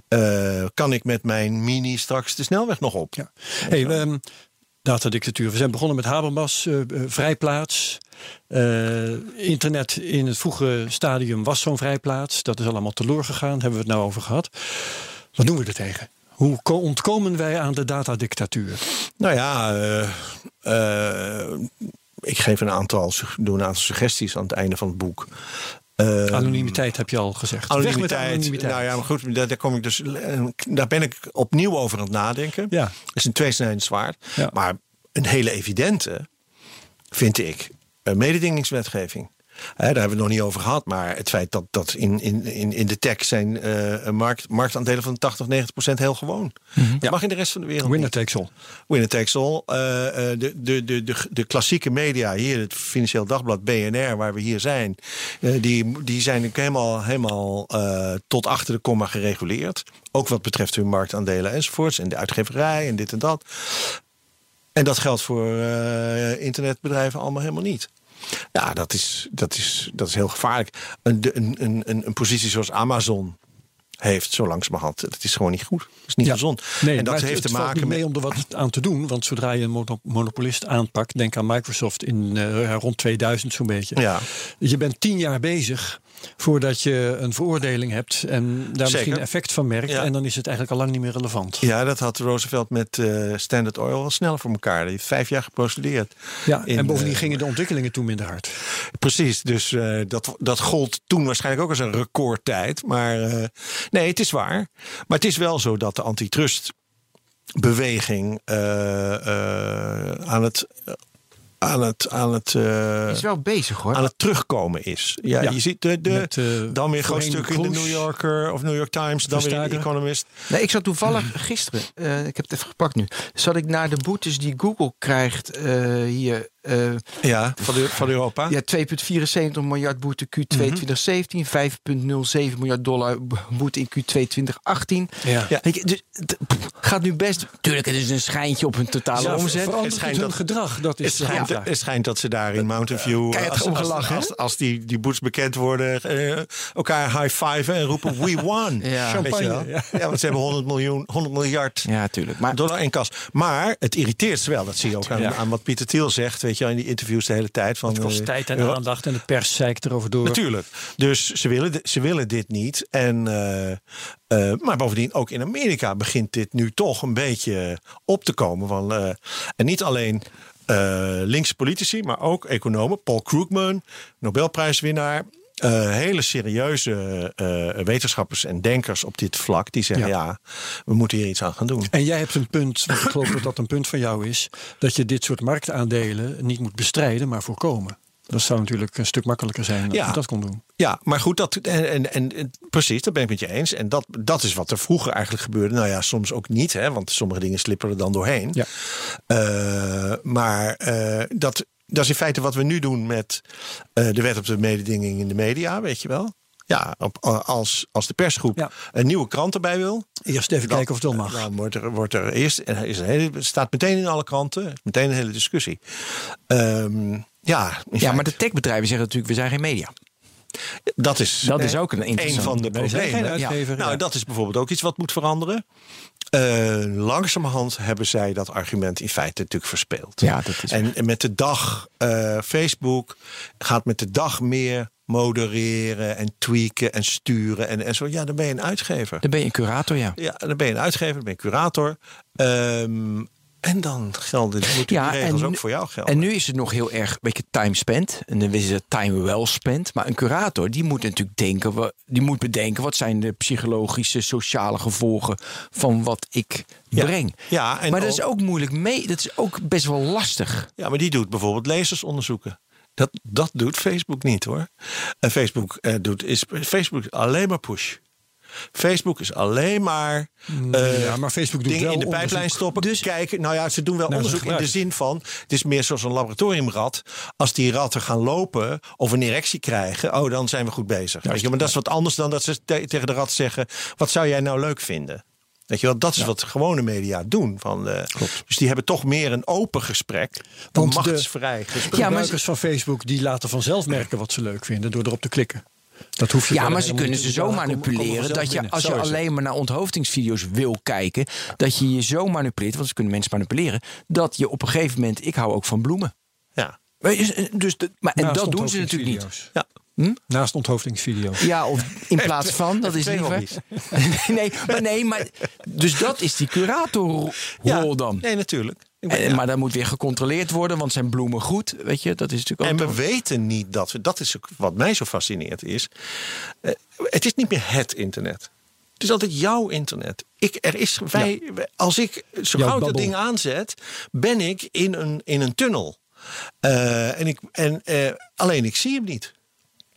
ja kan ik met mijn mini straks de snelweg nog op? Ja. Hey, um, datadictatuur. We zijn begonnen met Habermas, vrijplaats. Uh, internet in het vroege stadium was zo'n vrijplaats. Dat is allemaal teloor gegaan. Hebben we het nou over gehad. Wat doen we er tegen? Hoe ontkomen wij aan de datadictatuur? Nou ja, uh, uh, ik geef een aantal, doe een aantal suggesties aan het einde van het boek. anonimiteit heb je al gezegd. Anonimiteit, anonimiteit. Nou ja, maar goed, daar, daar, kom ik dus, daar ben ik opnieuw over aan het nadenken. Ja. Dat is een tweesnijdend zwaard. Ja. Maar een hele evidente, vind ik, uh, mededingingswetgeving. daar hebben we het nog niet over gehad. Maar het feit dat, dat in, in, in de tech zijn uh, markt, marktaandelen van 80, 90 procent heel gewoon. Mm Dat mag in de rest van de wereld Winner takes all. Winner takes all. De, de, de, de, de klassieke media, hier het Financieel Dagblad, BNR, waar we hier zijn. die, die zijn helemaal, helemaal tot achter de komma gereguleerd. Ook wat betreft hun marktaandelen enzovoorts. En de uitgeverij en dit en dat. En dat geldt voor uh, internetbedrijven allemaal helemaal niet. Ja, dat is, dat is, dat is heel gevaarlijk. Een, een, een, een positie zoals Amazon heeft zo langzamerhand. Het is gewoon niet goed. Het is niet gezond. Nee, en dat heeft te maken mee om er wat aan te doen. Want zodra je een monopolist aanpakt, denk aan Microsoft in uh, rond 2000 zo'n beetje. Ja. Je bent tien jaar bezig voordat je een veroordeling hebt en daar misschien effect van merkt. En dan is het eigenlijk al lang niet meer relevant. Ja, dat had Roosevelt met uh, Standard Oil wel sneller voor elkaar. Die heeft vijf jaar geprocedeerd. Ja, en bovendien uh, gingen de ontwikkelingen toen minder hard. Precies, dus uh, dat, dat gold toen waarschijnlijk ook als een recordtijd. Maar nee, het is waar. Maar het is wel zo dat de antitrust beweging aan het aan het, aan het, uh, is wel bezig hoor. Aan het terugkomen is. Ja, je ziet de, de, Met, uh, dan weer groot stuk in de New Yorker of New York Times, dan weer de Economist. Nee, ik zat toevallig gisteren, uh, ik heb het even gepakt nu, zat ik naar de boetes die Google krijgt hier uh, ja, van, de, van Europa. Ja, 2,74 miljard boete Q2 2017, 5,07 miljard dollar boete in Q2 2018. Ja. ja. Dus, gaat nu best. Tuurlijk, het is een schijntje op hun totale ja, omzet. Het schijnt dat gedrag. Dat is het, schijnt, ja. het schijnt dat ze daar in Mountain View. Uh, als, als, als, als, die, die boetes bekend worden, uh, elkaar high-fiven en roepen: We *laughs* won. ja. Champagne. Ja. ja, want ze hebben 100 miljoen, 100 miljard ja, tuurlijk. Maar, dollar in kas. Maar het irriteert ze wel. Dat zie je ook aan, aan wat Pieter Thiel zegt weet je, in die interviews de hele tijd. Van, het kost eh, tijd en aandacht en de pers zeikt erover door. Natuurlijk. Dus ze willen, ze willen dit niet. En, uh, uh, maar bovendien, ook in Amerika begint dit nu toch een beetje op te komen. Van, uh, en niet alleen linkse politici, maar ook economen. Paul Krugman, Nobelprijswinnaar. Uh, hele serieuze uh, wetenschappers en denkers op dit vlak. Die zeggen ja. we moeten hier iets aan gaan doen. En jij hebt een punt, ik geloof dat dat een punt van jou is. Dat je dit soort marktaandelen niet moet bestrijden, maar voorkomen. Dat zou natuurlijk een stuk makkelijker zijn als ja. je dat kon doen. Ja, maar goed, dat, en, en, en, precies, dat ben ik met je eens. En dat, dat is wat er vroeger eigenlijk gebeurde. Nou ja, soms ook niet, hè, want sommige dingen slippen er dan doorheen. Ja. Uh, maar dat, dat is in feite wat we nu doen met uh, de wet op de mededinging in de media, weet je wel. Ja, op, als, als de persgroep een nieuwe krant erbij wil. Eerst even kijken of het wel mag. Dan wordt er, wordt er eerst, is een hele, staat meteen in alle kranten, meteen een hele discussie. Um, ja, ja maar de techbedrijven zeggen natuurlijk, we zijn geen media. Dat is, Dat is ook een interessant- van de problemen. uitgever. Nou, ja. dat is bijvoorbeeld ook iets wat moet veranderen. Eh, langzamerhand hebben zij dat argument in feite natuurlijk verspeeld. Ja, dat is en, en met de dag, eh, Facebook gaat met de dag meer modereren en tweaken en sturen en, en zo. Ja, dan ben je een uitgever. Dan ben je een curator, ja. Ja, dan ben je een uitgever, dan ben je een curator. Ehm, en dan gelden moeten Ja, die regels en ook voor jou gelden. En nu is het nog heel erg een beetje time spent. En dan is het time well spent. Maar een curator, die moet natuurlijk denken, die moet bedenken wat zijn de psychologische, sociale gevolgen van wat ik Ja. breng. Ja, en maar dat is ook- moeilijk mee. Dat is ook best wel lastig. Ja, maar die doet bijvoorbeeld lezersonderzoeken. Dat, dat doet Facebook niet hoor. En Facebook eh, doet is Facebook alleen maar push. Facebook is alleen maar eh, ja, maar Facebook doet dingen wel in de pijplijn stoppen. Dus- kijken. Nou ja, ze doen wel zijn onderzoek in de zin van. Het is meer zoals een laboratoriumrat. Als die ratten gaan lopen of een erectie krijgen, oh, dan zijn we goed bezig. Weet je, maar dat is wat anders dan dat ze te- tegen de rat zeggen: wat zou jij nou leuk vinden? Weet je wel, dat is wat gewone media doen. Van, eh, dus die hebben toch meer een open gesprek. Een Want de- machtsvrij gesprek. Ja, maar Gebruikers van Facebook die laten vanzelf merken wat ze leuk vinden door erop te klikken. Dat hoef je Ja, maar ze kunnen ze zo manipuleren dat je als je Zo alleen maar naar onthoftingsvideo's wil kijken, dat je je zo manipuleert, want ze kunnen mensen manipuleren, dat je op een gegeven moment, ik hou ook van bloemen. Ja. Je, Dus de, maar, en dat doen ze natuurlijk niet. onthoofdingsvideo's. Ja. Naast onthoofdingsvideo's. Ja, of in plaats van, dat is liever. *laughs* nee, maar nee, maar dus dat is die curatorrol Ja, dan. Nee, natuurlijk. Ben- En, ja. Maar dat moet weer gecontroleerd worden, want zijn bloemen goed, weet je? Dat is natuurlijk ook. En we weten niet dat we. Dat is ook wat mij zo fascineert. Is, eh, het is niet meer het internet. Het is altijd jouw internet. Ik, er is, wij, Als ik zo Jouw gauw dat ding aanzet, ben ik in een, in een tunnel. Eh, en ik, en, eh, alleen ik zie hem niet.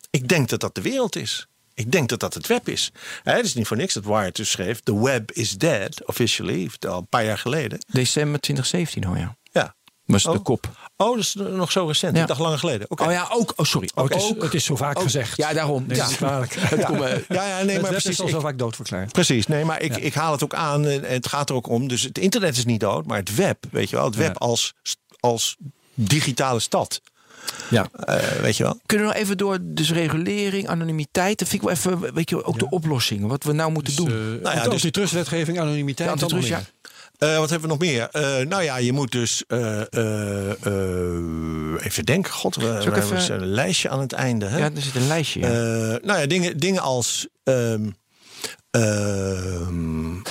Ik denk dat dat de wereld is. Ik denk dat dat het web is. Hè, het is niet voor niks dat Wired dus schreef... The web is dead, officially. Al een paar jaar geleden. December 2017, oh ja. Ja. Was Oh. de kop. Oh, dat is nog zo recent. Ja. Ik dacht langer geleden. Oh ja, ook. Oh, sorry. Oh, het, is, ook. het is zo vaak gezegd. Ja, daarom. Nee, Ja. is kwalijk. *laughs* Komt, eh, Ja, ja, nee, het maar precies. is al zo vaak doodverklaard. Precies, nee, maar ik, ik haal het ook aan en en het gaat er ook om. Dus het internet is niet dood, maar het web, weet je wel, het web Ja. als, als digitale stad, Ja. eh, weet je wel. Kunnen we nog even door, dus regulering, anonimiteit. Dat vind ik wel even, weet je, ook de oplossing. Wat we nou moeten doen. Dus, Nou ja, ja, dus- die trustwetgeving, anonimiteit. Ja, antitrust, meer. Eh, wat hebben we nog meer? Eh, nou ja, je moet dus eh, eh, eh, even denken. God, we we hebben even- een lijstje aan het einde. Hè? ja, er zit een lijstje. Ja. Eh, nou ja, dingen, dingen als ehm,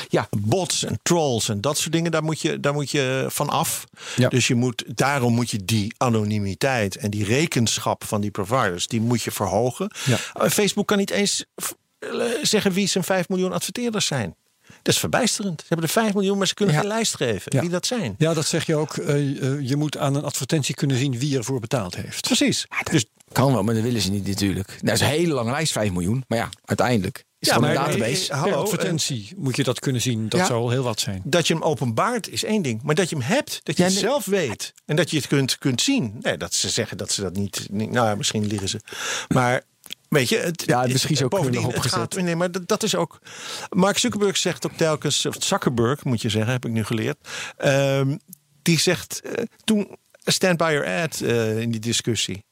Ja. bots en trolls en dat soort dingen, daar moet je, daar moet je van af. Ja. Dus je moet, daarom moet je die anonimiteit en die rekenschap van die providers, die moet je verhogen. Ja. Eh, Facebook kan niet eens eh, zeggen wie zijn 5 miljoen adverteerders zijn. Dat is verbijsterend. Ze hebben er 5 miljoen, maar ze kunnen Ja. geen lijst geven Ja. wie dat zijn. Ja, dat zeg je ook. eh, eh, je moet aan een advertentie kunnen zien wie ervoor betaald heeft. Precies. dus kan wel, maar dat willen ze niet natuurlijk. Nou, dat is een hele lange lijst, 5 miljoen. Maar ja, uiteindelijk is Ja, maar- een eh, database. eh, Per hallo, advertentie moet je dat kunnen zien. Dat Ja. zou al heel wat zijn. Dat je hem openbaart is één ding. Maar dat je hem hebt, dat je Ja, het nee. zelf weet. En dat je het kunt, kunt zien. Nee, dat ze zeggen dat ze dat niet, niet- Nou ja, misschien liegen ze. Maar weet je... Het, Ja, misschien is ook bovendien, het gaat, Nee, maar dat, dat is ook... Mark Zuckerberg zegt ook telkens... Of Zuckerberg moet je zeggen, heb ik nu geleerd. Ehm, die zegt... eh, toen stand by your ad eh, in die discussie.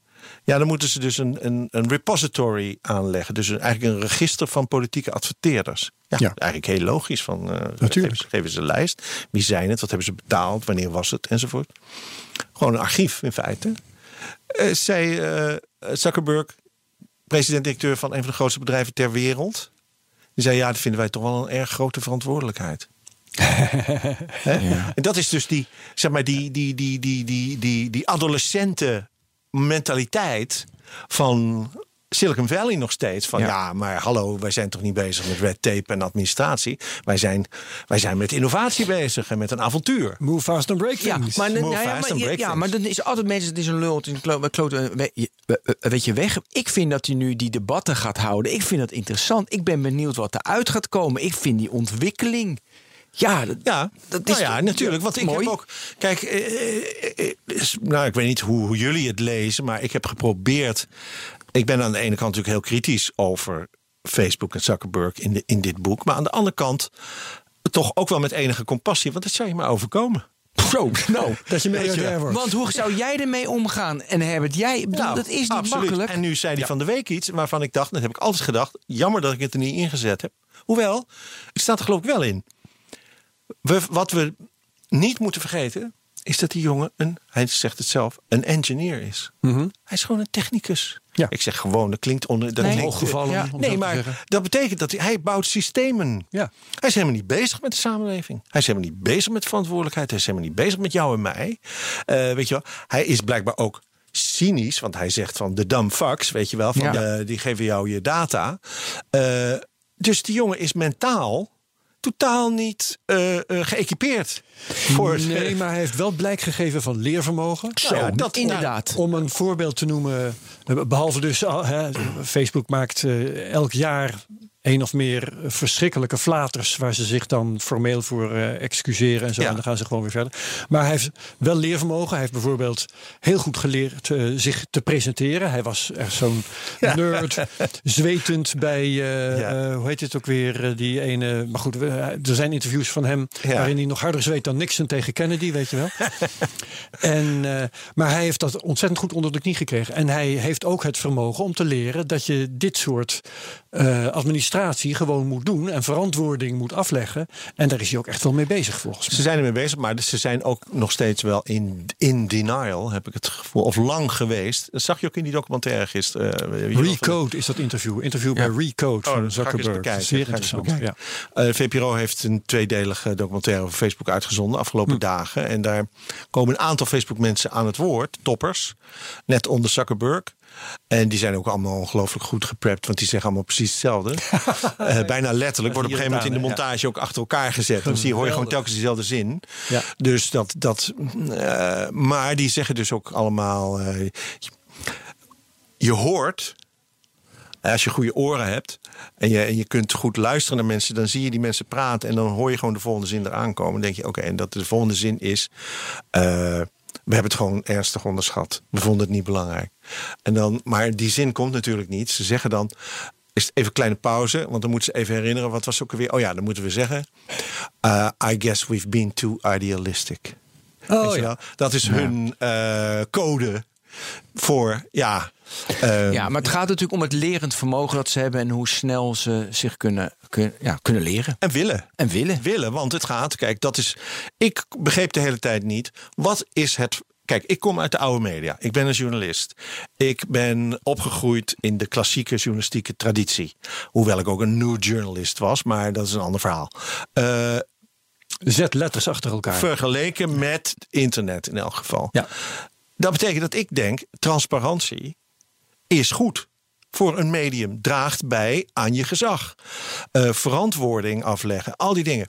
Ja, dan moeten ze dus een, een, een repository aanleggen. Dus een, eigenlijk een register van politieke adverteerders. Ja, Ja. eigenlijk heel logisch. Van, eh, Natuurlijk. Geven, ze- geven ze een lijst. Wie zijn het? Wat hebben ze betaald? Wanneer was het? Enzovoort. Gewoon een archief in feite. Eh, zei eh, Zuckerberg, president-directeur van een van de grootste bedrijven ter wereld. Die zei, ja, dat vinden wij toch wel een erg grote verantwoordelijkheid. *laughs* En dat is dus die, zeg maar, die, die, die, die, die, die, die adolescente mentaliteit van Silicon Valley nog steeds. Van ja. Ja. maar hallo, wij zijn toch niet bezig met red tape en administratie. Wij zijn, wij zijn met innovatie bezig en met een avontuur. Move fast and break Ja, things. maar, Move nou ja, fast maar, and ja, break ja, maar dan is altijd mensen, het is een lul, het is een klo- kloot, weet je weg. Ik vind dat hij nu die debatten gaat houden. Ik vind dat interessant. Ik ben benieuwd wat eruit gaat komen. Ik vind die ontwikkeling. Ja, dat, Ja, dat nou is ja, natuurlijk. Want ik mooi. heb ook. Kijk, eh, eh, eh, is- nou, ik weet niet hoe, hoe jullie het lezen, maar ik heb geprobeerd. Ik ben aan de ene kant natuurlijk heel kritisch over Facebook en Zuckerberg in, de, in dit boek. Maar aan de andere kant toch ook wel met enige compassie, want het zou je maar overkomen. Zo, nou. *laughs* Dat je miljardair wordt. Want hoe zou jij ermee omgaan? En Herbert, jij, bedoel, Nou, dat is niet absoluut. makkelijk. En nu zei hij van de week iets waarvan ik dacht, dat heb ik altijd gedacht, jammer dat ik het er niet ingezet heb. Hoewel, het staat er geloof ik wel in. We, wat we niet moeten vergeten, is dat die jongen, een, hij zegt het zelf, een engineer is. Hij is gewoon een technicus. Ja. Ik zeg gewoon, dat klinkt onder. Dat Nee. Hooggevallen, Ja. Nee, maar zeggen. dat betekent dat hij, hij bouwt systemen. Ja. Hij is helemaal niet bezig met de samenleving. Hij is helemaal niet bezig met verantwoordelijkheid. Hij is helemaal niet bezig met jou en mij. Eh, weet je wel, hij is blijkbaar ook cynisch, want hij zegt van de dumb fucks, weet je wel, van Ja. eh, die geven jou je data. Eh, dus die jongen is mentaal totaal niet eh, eh, geëquipeerd voor het- Nee, maar hij heeft wel blijk gegeven van leervermogen. Nou ja, dat Inderdaad. Om een voorbeeld te noemen, eh, behalve dus, Facebook maakt eh, elk jaar één of meer verschrikkelijke flaters waar ze zich dan formeel voor eh, excuseren en zo. Ja. En dan gaan ze gewoon weer verder. Maar hij heeft wel leervermogen. Hij heeft bijvoorbeeld heel goed geleerd eh, zich te presenteren. Hij was echt zo'n Ja. nerd, *laughs* zwetend bij, eh, Ja. hoe heet het ook weer, die ene. Maar goed, er zijn interviews van hem waarin hij nog harder zweet dan Nixon tegen Kennedy, weet je wel. *laughs* En, maar hij heeft dat ontzettend goed onder de knie gekregen. En hij heeft ook het vermogen om te leren dat je dit soort eh, administratie gewoon moet doen en verantwoording moet afleggen. En daar is hij ook echt wel mee bezig volgens mij. Ze zijn ermee bezig, maar ze zijn ook nog steeds wel in, in denial, heb ik het gevoel. Of lang geweest. Dat zag je ook in die documentaire gisteren. eh, Recode is dat interview. Interview bij Recode Oh, van Zuckerberg. bekijken. Zeer interessant. Ja. Eh, VPRO heeft een tweedelige documentaire over Facebook uitgezonden afgelopen Hm. dagen. En daar komen een aantal Facebook-mensen aan het woord, toppers, net onder Zuckerberg. En die zijn ook allemaal ongelooflijk goed geprept, want die zeggen allemaal precies hetzelfde. *laughs* Eh, bijna letterlijk. Wordt op een gegeven moment in de montage ook achter elkaar gezet. Dan zie je, hoor je gewoon telkens diezelfde zin. Ja. Dus dat. dat eh, maar die zeggen dus ook allemaal. eh, je hoort als je goede oren hebt en je, en je kunt goed luisteren naar mensen, dan zie je die mensen praten en dan hoor je gewoon de volgende zin eraan komen. Dan denk je, oké, en dat de volgende zin is. We hebben het gewoon ernstig onderschat. We vonden het niet belangrijk. En dan, maar die zin komt natuurlijk niet. Ze zeggen dan. Is even een kleine pauze, want dan moeten ze even herinneren. Wat was ook alweer? Oh ja, dan moeten we zeggen. eh, I guess we've been too idealistic. Oh, ja. Dat is hun eh, code voor, ja. eh, Ja, maar het gaat natuurlijk om het lerend vermogen dat ze hebben en hoe snel ze zich kunnen, kunnen, ja, kunnen leren En willen. en willen. willen. Want het gaat, kijk, dat is. Ik begreep de hele tijd niet. Wat is het. Kijk, ik kom uit de oude media. Ik ben een journalist. Ik ben opgegroeid in de klassieke journalistieke traditie. Hoewel ik ook een new journalist was, maar dat is een ander verhaal. Eh, Zet letters achter elkaar. vergeleken met internet in elk geval. Ja. Dat betekent dat ik denk, transparantie is goed. Voor een medium draagt bij aan je gezag. Eh, verantwoording afleggen, al die dingen.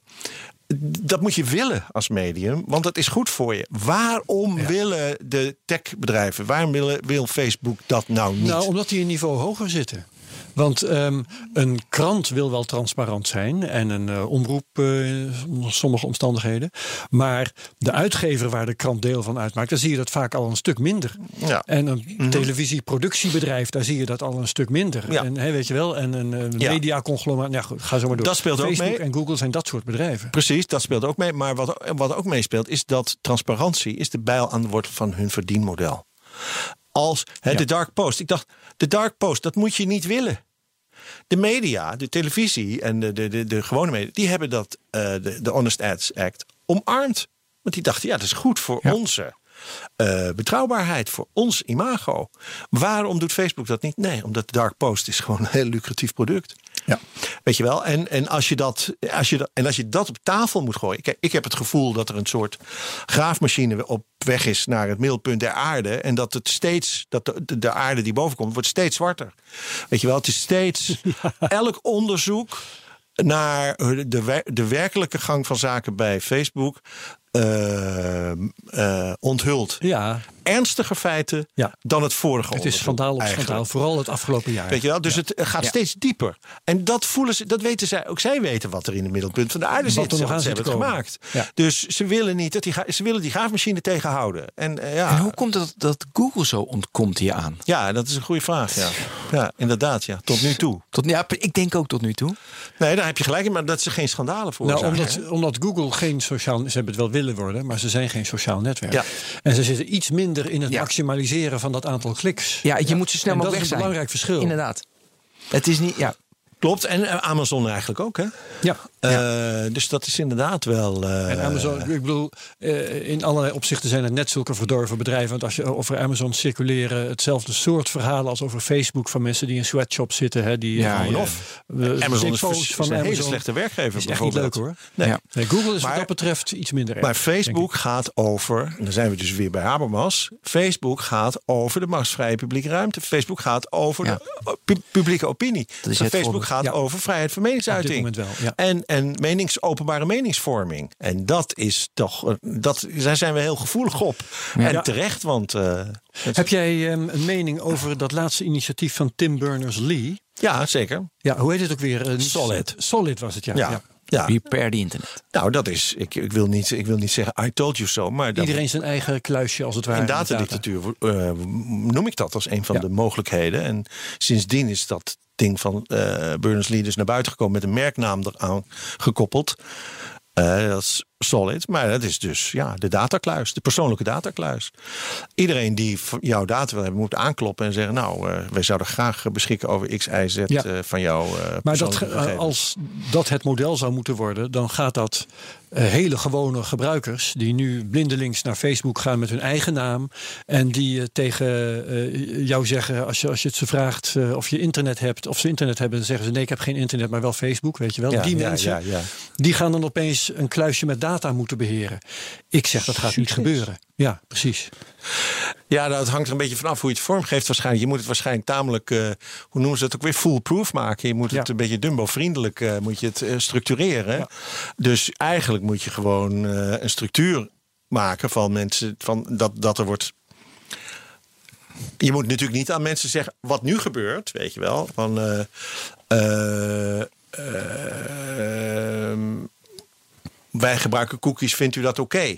Dat moet je willen als medium, want dat is goed voor je. Waarom willen de techbedrijven, waarom willen, wil Facebook dat nou niet? Nou, omdat die een niveau hoger zitten. Want ehm, een krant wil wel transparant zijn en een eh, omroep eh, onder sommige omstandigheden. Maar de uitgever waar de krant deel van uitmaakt, daar zie je dat vaak al een stuk minder. Ja. En een televisieproductiebedrijf, daar zie je dat al een stuk minder. Ja. En weet je wel, en een eh, Ja. mediaconglomeraat. Nou goed, ga zo maar door. Dat speelt ook Facebook mee. en Google zijn dat soort bedrijven. Precies, dat speelt ook mee. Maar wat, wat ook meespeelt, is dat transparantie is de bijl aan de wortel van hun verdienmodel. Als hè, de Dark Post. Ik dacht, de Dark Post, dat moet je niet willen. De media, de televisie en de, de, de, de gewone media, die hebben dat, eh, de, de Honest Ads Act, omarmd. Want die dachten, ja, dat is goed voor onze eh, betrouwbaarheid, voor ons imago. Waarom doet Facebook dat niet? Nee, omdat de Dark Post is gewoon een heel lucratief product. Ja. Weet je wel? En, en, als je dat, als je dat, en als je dat op tafel moet gooien. Kijk, ik heb het gevoel dat er een soort graafmachine op weg is naar het middelpunt der aarde. En dat het steeds, dat de, de, de aarde die boven komt, wordt steeds zwarter. Weet je wel? Het is steeds *laughs* elk onderzoek naar de, de werkelijke gang van zaken bij Facebook eh, eh, onthult. Ja, ernstiger feiten Ja. dan het vorige Het is schandaal op eigenlijk. schandaal, vooral het afgelopen jaar. Weet je wel? Dus het gaat Ja. steeds dieper. En dat voelen ze, dat weten zij. Ook zij weten wat er in het middelpunt van de aarde zit. ze hebben het gemaakt. Ja. Dus ze willen niet dat die, ze willen die graafmachine tegenhouden. En eh, ja, En hoe komt het dat Google zo ontkomt hier aan? ja, dat is een goede vraag. Ja, ja inderdaad. Ja, tot nu toe. Tot, ja, ik denk ook tot nu toe. Nee, daar heb je gelijk in, maar dat ze geen schandalen voor Nou, omdat, omdat Google geen sociaal... Ze hebben het wel willen worden, maar ze zijn geen sociaal netwerk. Ja. En ze zitten iets minder in het Ja. maximaliseren van dat aantal kliks. Ja, je moet zo snel dat mogelijk weg is een zijn. belangrijk verschil. Inderdaad. Het is niet, ja. Klopt, en Amazon eigenlijk ook, hè? Ja. Eh, dus dat is inderdaad wel. eh, En Amazon, ik bedoel, eh, in allerlei opzichten zijn het net zulke verdorven bedrijven. Want als je over Amazon circuleren hetzelfde soort verhalen als over Facebook van mensen die in sweatshops zitten. Hè, die, Ja, ja. of, Amazon is, is een hele slechte werkgever. is echt niet leuk hoor. Nee. Ja. Nee, Google is Maar- wat dat betreft iets minder erg. Maar. Facebook gaat over, en dan zijn we dus weer bij Habermas. Facebook gaat over de machtsvrije publieke ruimte. Facebook gaat over Ja. de pu- publieke opinie. Facebook voorbeeld. gaat Ja. over vrijheid van meningsuiting. Op dit moment wel, ja. En, en menings, openbare meningsvorming. En dat is toch, eh, dat, daar zijn we heel gevoelig op. En terecht, want. eh, het- Heb jij ehm, een mening over dat laatste initiatief van Tim Berners-Lee? ja, zeker. Ja, hoe heet het ook weer? Solid. Solid was het, ja. Ja. ja. ja. Repair the internet. Nou, dat is. Ik, ik, wil niet, ik wil niet zeggen, I told you so. Maar dat, Iedereen zijn eigen kluisje als het ware. In datadictatuur eh, noem ik dat als een van Ja. de mogelijkheden. En sindsdien is dat van eh Berners-Lee dus naar buiten gekomen met een merknaam eraan gekoppeld. Eh, dat is solid, maar dat is dus ja, de datakluis, de persoonlijke datakluis. Iedereen die jouw data wil hebben, moet aankloppen en zeggen: Nou, eh, wij zouden graag beschikken over X, Y, Z Ja. eh, van jouw. eh, Maar dat, als dat het model zou moeten worden, dan gaat dat hele gewone gebruikers die nu blindelings naar Facebook gaan met hun eigen naam en die tegen jou zeggen als je, als je het ze vraagt of je internet hebt, of ze internet hebben, dan zeggen ze nee, ik heb geen internet, maar wel Facebook, weet je wel. Ja, die ja, mensen, ja, ja. die gaan dan opeens een kluisje met data moeten beheren. Ik zeg dat gaat niet gebeuren. Ja, precies. Ja, nou, het hangt er een beetje vanaf hoe je het vormgeeft waarschijnlijk. Je moet het waarschijnlijk tamelijk, eh, hoe noemen ze het ook weer, foolproof maken. Je moet het Ja. een beetje Dumbo-vriendelijk eh, moet je het eh, structureren. Ja. Dus eigenlijk moet je gewoon eh, een structuur maken van mensen, van dat, dat er wordt... Je moet natuurlijk niet aan mensen zeggen wat nu gebeurt, weet je wel. Van, eh, eh, ehm, wij gebruiken cookies, vindt u dat oké?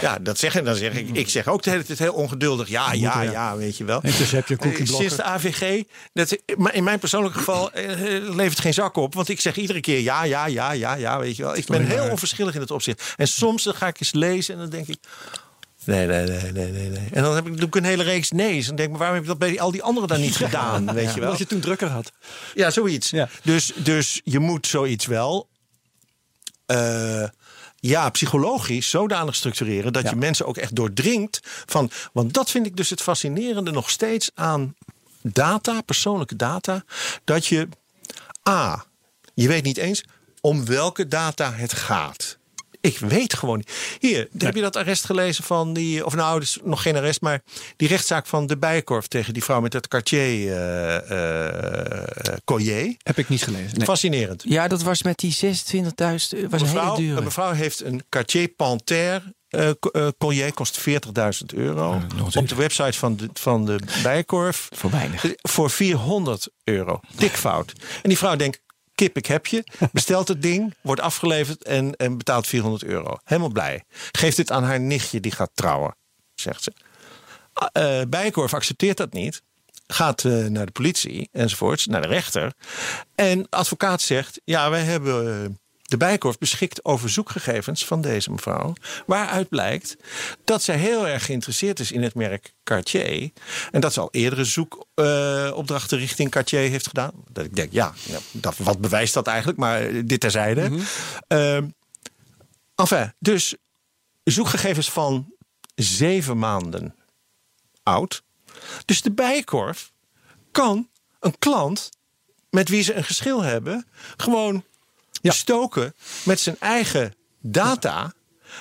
Ja, dat zeggen. Dan zeg ik, ik zeg ook de hele tijd heel ongeduldig. Ja, ja, ja, ja. weet je wel. En dus heb je Eh, Sinds de AVG, dat, maar in mijn persoonlijke geval eh, levert geen zak op. Want ik zeg iedere keer ja, ja, ja, ja, ja, weet je wel. Ik ben heel onverschillig in het opzicht. En soms dan ga ik eens lezen en dan denk ik... Nee, nee, nee, nee, nee. nee. En dan heb ik, doe ik een hele reeks nee's. En dan denk ik, maar waarom heb ik dat bij al die anderen dan niet *laughs* gedaan? Weet je wel? Omdat je toen drukker had. Ja, zoiets. Ja. Dus, dus je moet zoiets wel. Eh, ja, psychologisch zodanig structureren dat Ja. je mensen ook echt doordringt van. Want dat vind ik dus het fascinerende nog steeds aan data, persoonlijke data. Dat je. A. Je weet niet eens om welke data het gaat. Ik weet gewoon niet. Hier, heb je dat arrest gelezen van die. Of nou, dus nog geen arrest, maar die rechtszaak van de Bijenkorf tegen die vrouw met het Cartier eh, eh, collier. Heb ik niet gelezen. Nee. Fascinerend. Ja, dat was met die 26.000. was een Mevrouw, hele dure. een mevrouw heeft een Cartier Panthère eh, eh, collier, kost 40.000 euro. op de website van de, van de Bijenkorf. Voor weinig. Eh, Voor 400 euro. Dik fout. En die vrouw denkt, kip, ik heb je. Bestelt het ding, wordt afgeleverd en, en betaalt 400 euro. Helemaal blij. Geeft dit aan haar nichtje die gaat trouwen, zegt ze. Uh, Bijenkorf accepteert dat niet. Gaat eh, naar de politie enzovoorts, naar de rechter. En advocaat zegt, ja, wij hebben... de Bijenkorf beschikt over zoekgegevens van deze mevrouw. Waaruit blijkt dat zij heel erg geïnteresseerd is in het merk Cartier. En dat ze al eerdere zoekopdrachten richting Cartier heeft gedaan. Dat ik denk, ja, ja, dat, wat bewijst dat eigenlijk? Maar eh, dit terzijde. Ehm, enfin, dus zoekgegevens van zeven maanden oud. Dus de Bijenkorf kan een klant met wie ze een geschil hebben... gewoon Ja. stoken met zijn eigen data...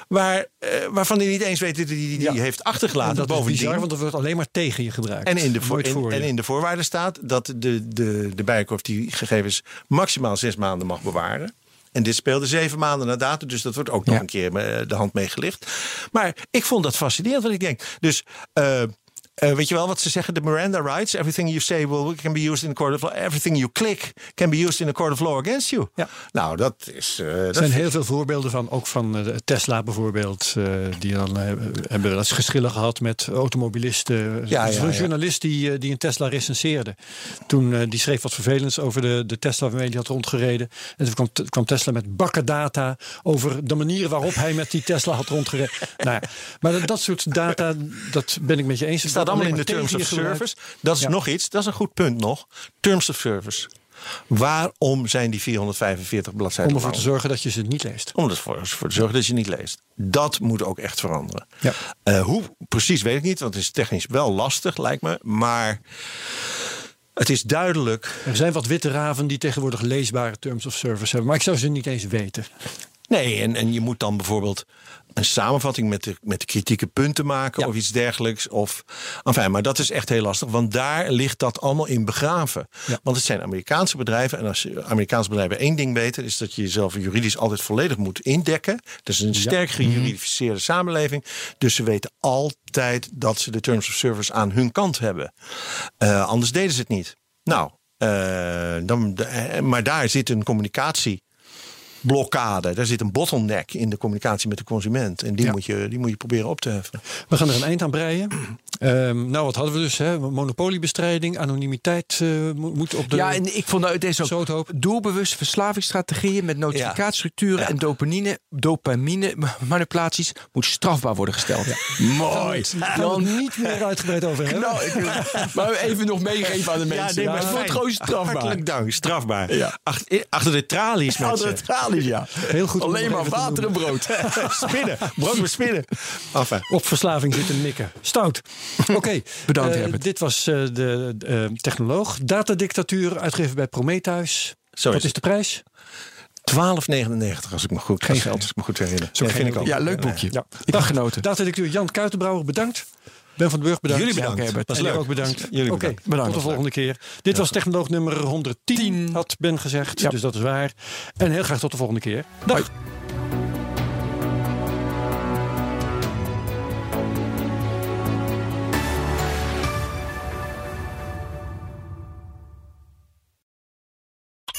Waar, eh, waarvan hij niet eens weet dat hij die, Ja. heeft achtergelaten. dat is bovendien. bizar, want dat wordt alleen maar tegen je gebruikt. En in, de voor, in- en in de voorwaarden staat dat de, de, de Bijenkorf die gegevens maximaal zes maanden mag bewaren. En dit speelde zeven maanden na datum, dus dat wordt ook nog een keer eh, de hand meegelicht. Maar ik vond dat fascinerend, want ik denk, dus. eh, eh, weet je wel wat ze zeggen? De Miranda rights. Everything you say will, can be used in a court of law. Everything you click can be used in a court of law against you. Ja. Nou, dat is. eh, dat Er zijn heel veel voorbeelden van, ook van eh, Tesla bijvoorbeeld. die dan hebben wel eens geschillen gehad met automobilisten. Ja, ja, een journalist die, die een Tesla recenseerde. Toen die schreef wat vervelends over de, de Tesla waarmee hij had rondgereden. En toen kwam, kwam Tesla met bakken data over de manier waarop hij met die Tesla had rondgereden. *laughs* nou ja, maar dat, dat soort data, dat ben ik met je eens. Staat allemaal in de terms of service. Dat is Ja. nog iets, dat is een goed punt nog. Terms of service. Waarom zijn die 445 bladzijden Om ervoor te zorgen dat je ze niet leest. Om ervoor voor te zorgen dat je niet leest. Dat moet ook echt veranderen. Ja. Eh, hoe precies weet ik niet, want het is technisch wel lastig, lijkt me. Maar het is duidelijk. Er zijn wat witte raven die tegenwoordig leesbare terms of service hebben. Maar ik zou ze niet eens weten. Nee, en, en je moet dan bijvoorbeeld een samenvatting met de, met de kritieke punten maken Ja. of iets dergelijks. Of, enfin, maar dat is echt heel lastig, want daar ligt dat allemaal in begraven. Ja. Want het zijn Amerikaanse bedrijven. En als je Amerikaanse bedrijven één ding weten, is dat je jezelf juridisch altijd volledig moet indekken. Dat is een sterk gejuridificeerde samenleving. Dus ze weten altijd dat ze de terms of service aan hun kant hebben. Eh, anders deden ze het niet. Nou, eh, dan, eh, maar daar zit een communicatie blokkade. Daar zit een bottleneck in de communicatie met de consument. En die, Ja. moet, je, die moet je proberen op te heffen. We gaan er een eind aan breien. Ehm, nou, wat hadden we dus? Hè? Monopoliebestrijding, anonimiteit eh, mo- moet op de. Ja, en ik vond uit deze ook Zouthoop. doelbewuste verslavingsstrategieën met notificatiestructuren Ja. en dopamine, dopamine manipulaties moet strafbaar worden gesteld. Mooi. Daar gaan we niet meer uitgebreid over hebben. Nou, ik, maar even nog meegeven aan de mensen. nee, maar het wordt fijn. gewoon strafbaar. Hartelijk dank, strafbaar. Achter, achter de tralies, Achter mensen. het ja. Heel goed Alleen maar water en brood. *laughs* spinnen. Brood met spinnen. Enfin. Op verslaving zitten mikken. Stout. *laughs* Oké. Bedankt, eh, Herbert. Dit was eh, de eh, technoloog. Datadictatuur, uitgegeven bij Prometheus. Zo Wat is is de prijs? 12,99 als ik me goed, Geen als, geld. als ik me goed herinner. Zo Ja, geen vind ik ook. Ja, leuk boekje. Ja. Dag genoten. Datadictuur Jan Kuitenbrouwer, bedankt. Ben van den Burg, bedankt. Jullie bedankt. Ja, Herbert. Was En leuk. ook bedankt. Jullie bedankt. Bedankt. tot de volgende keer. Dit was technoloog nummer 110, had Ben gezegd. Ja. Dus dat is waar. En heel graag tot de volgende keer. Dag.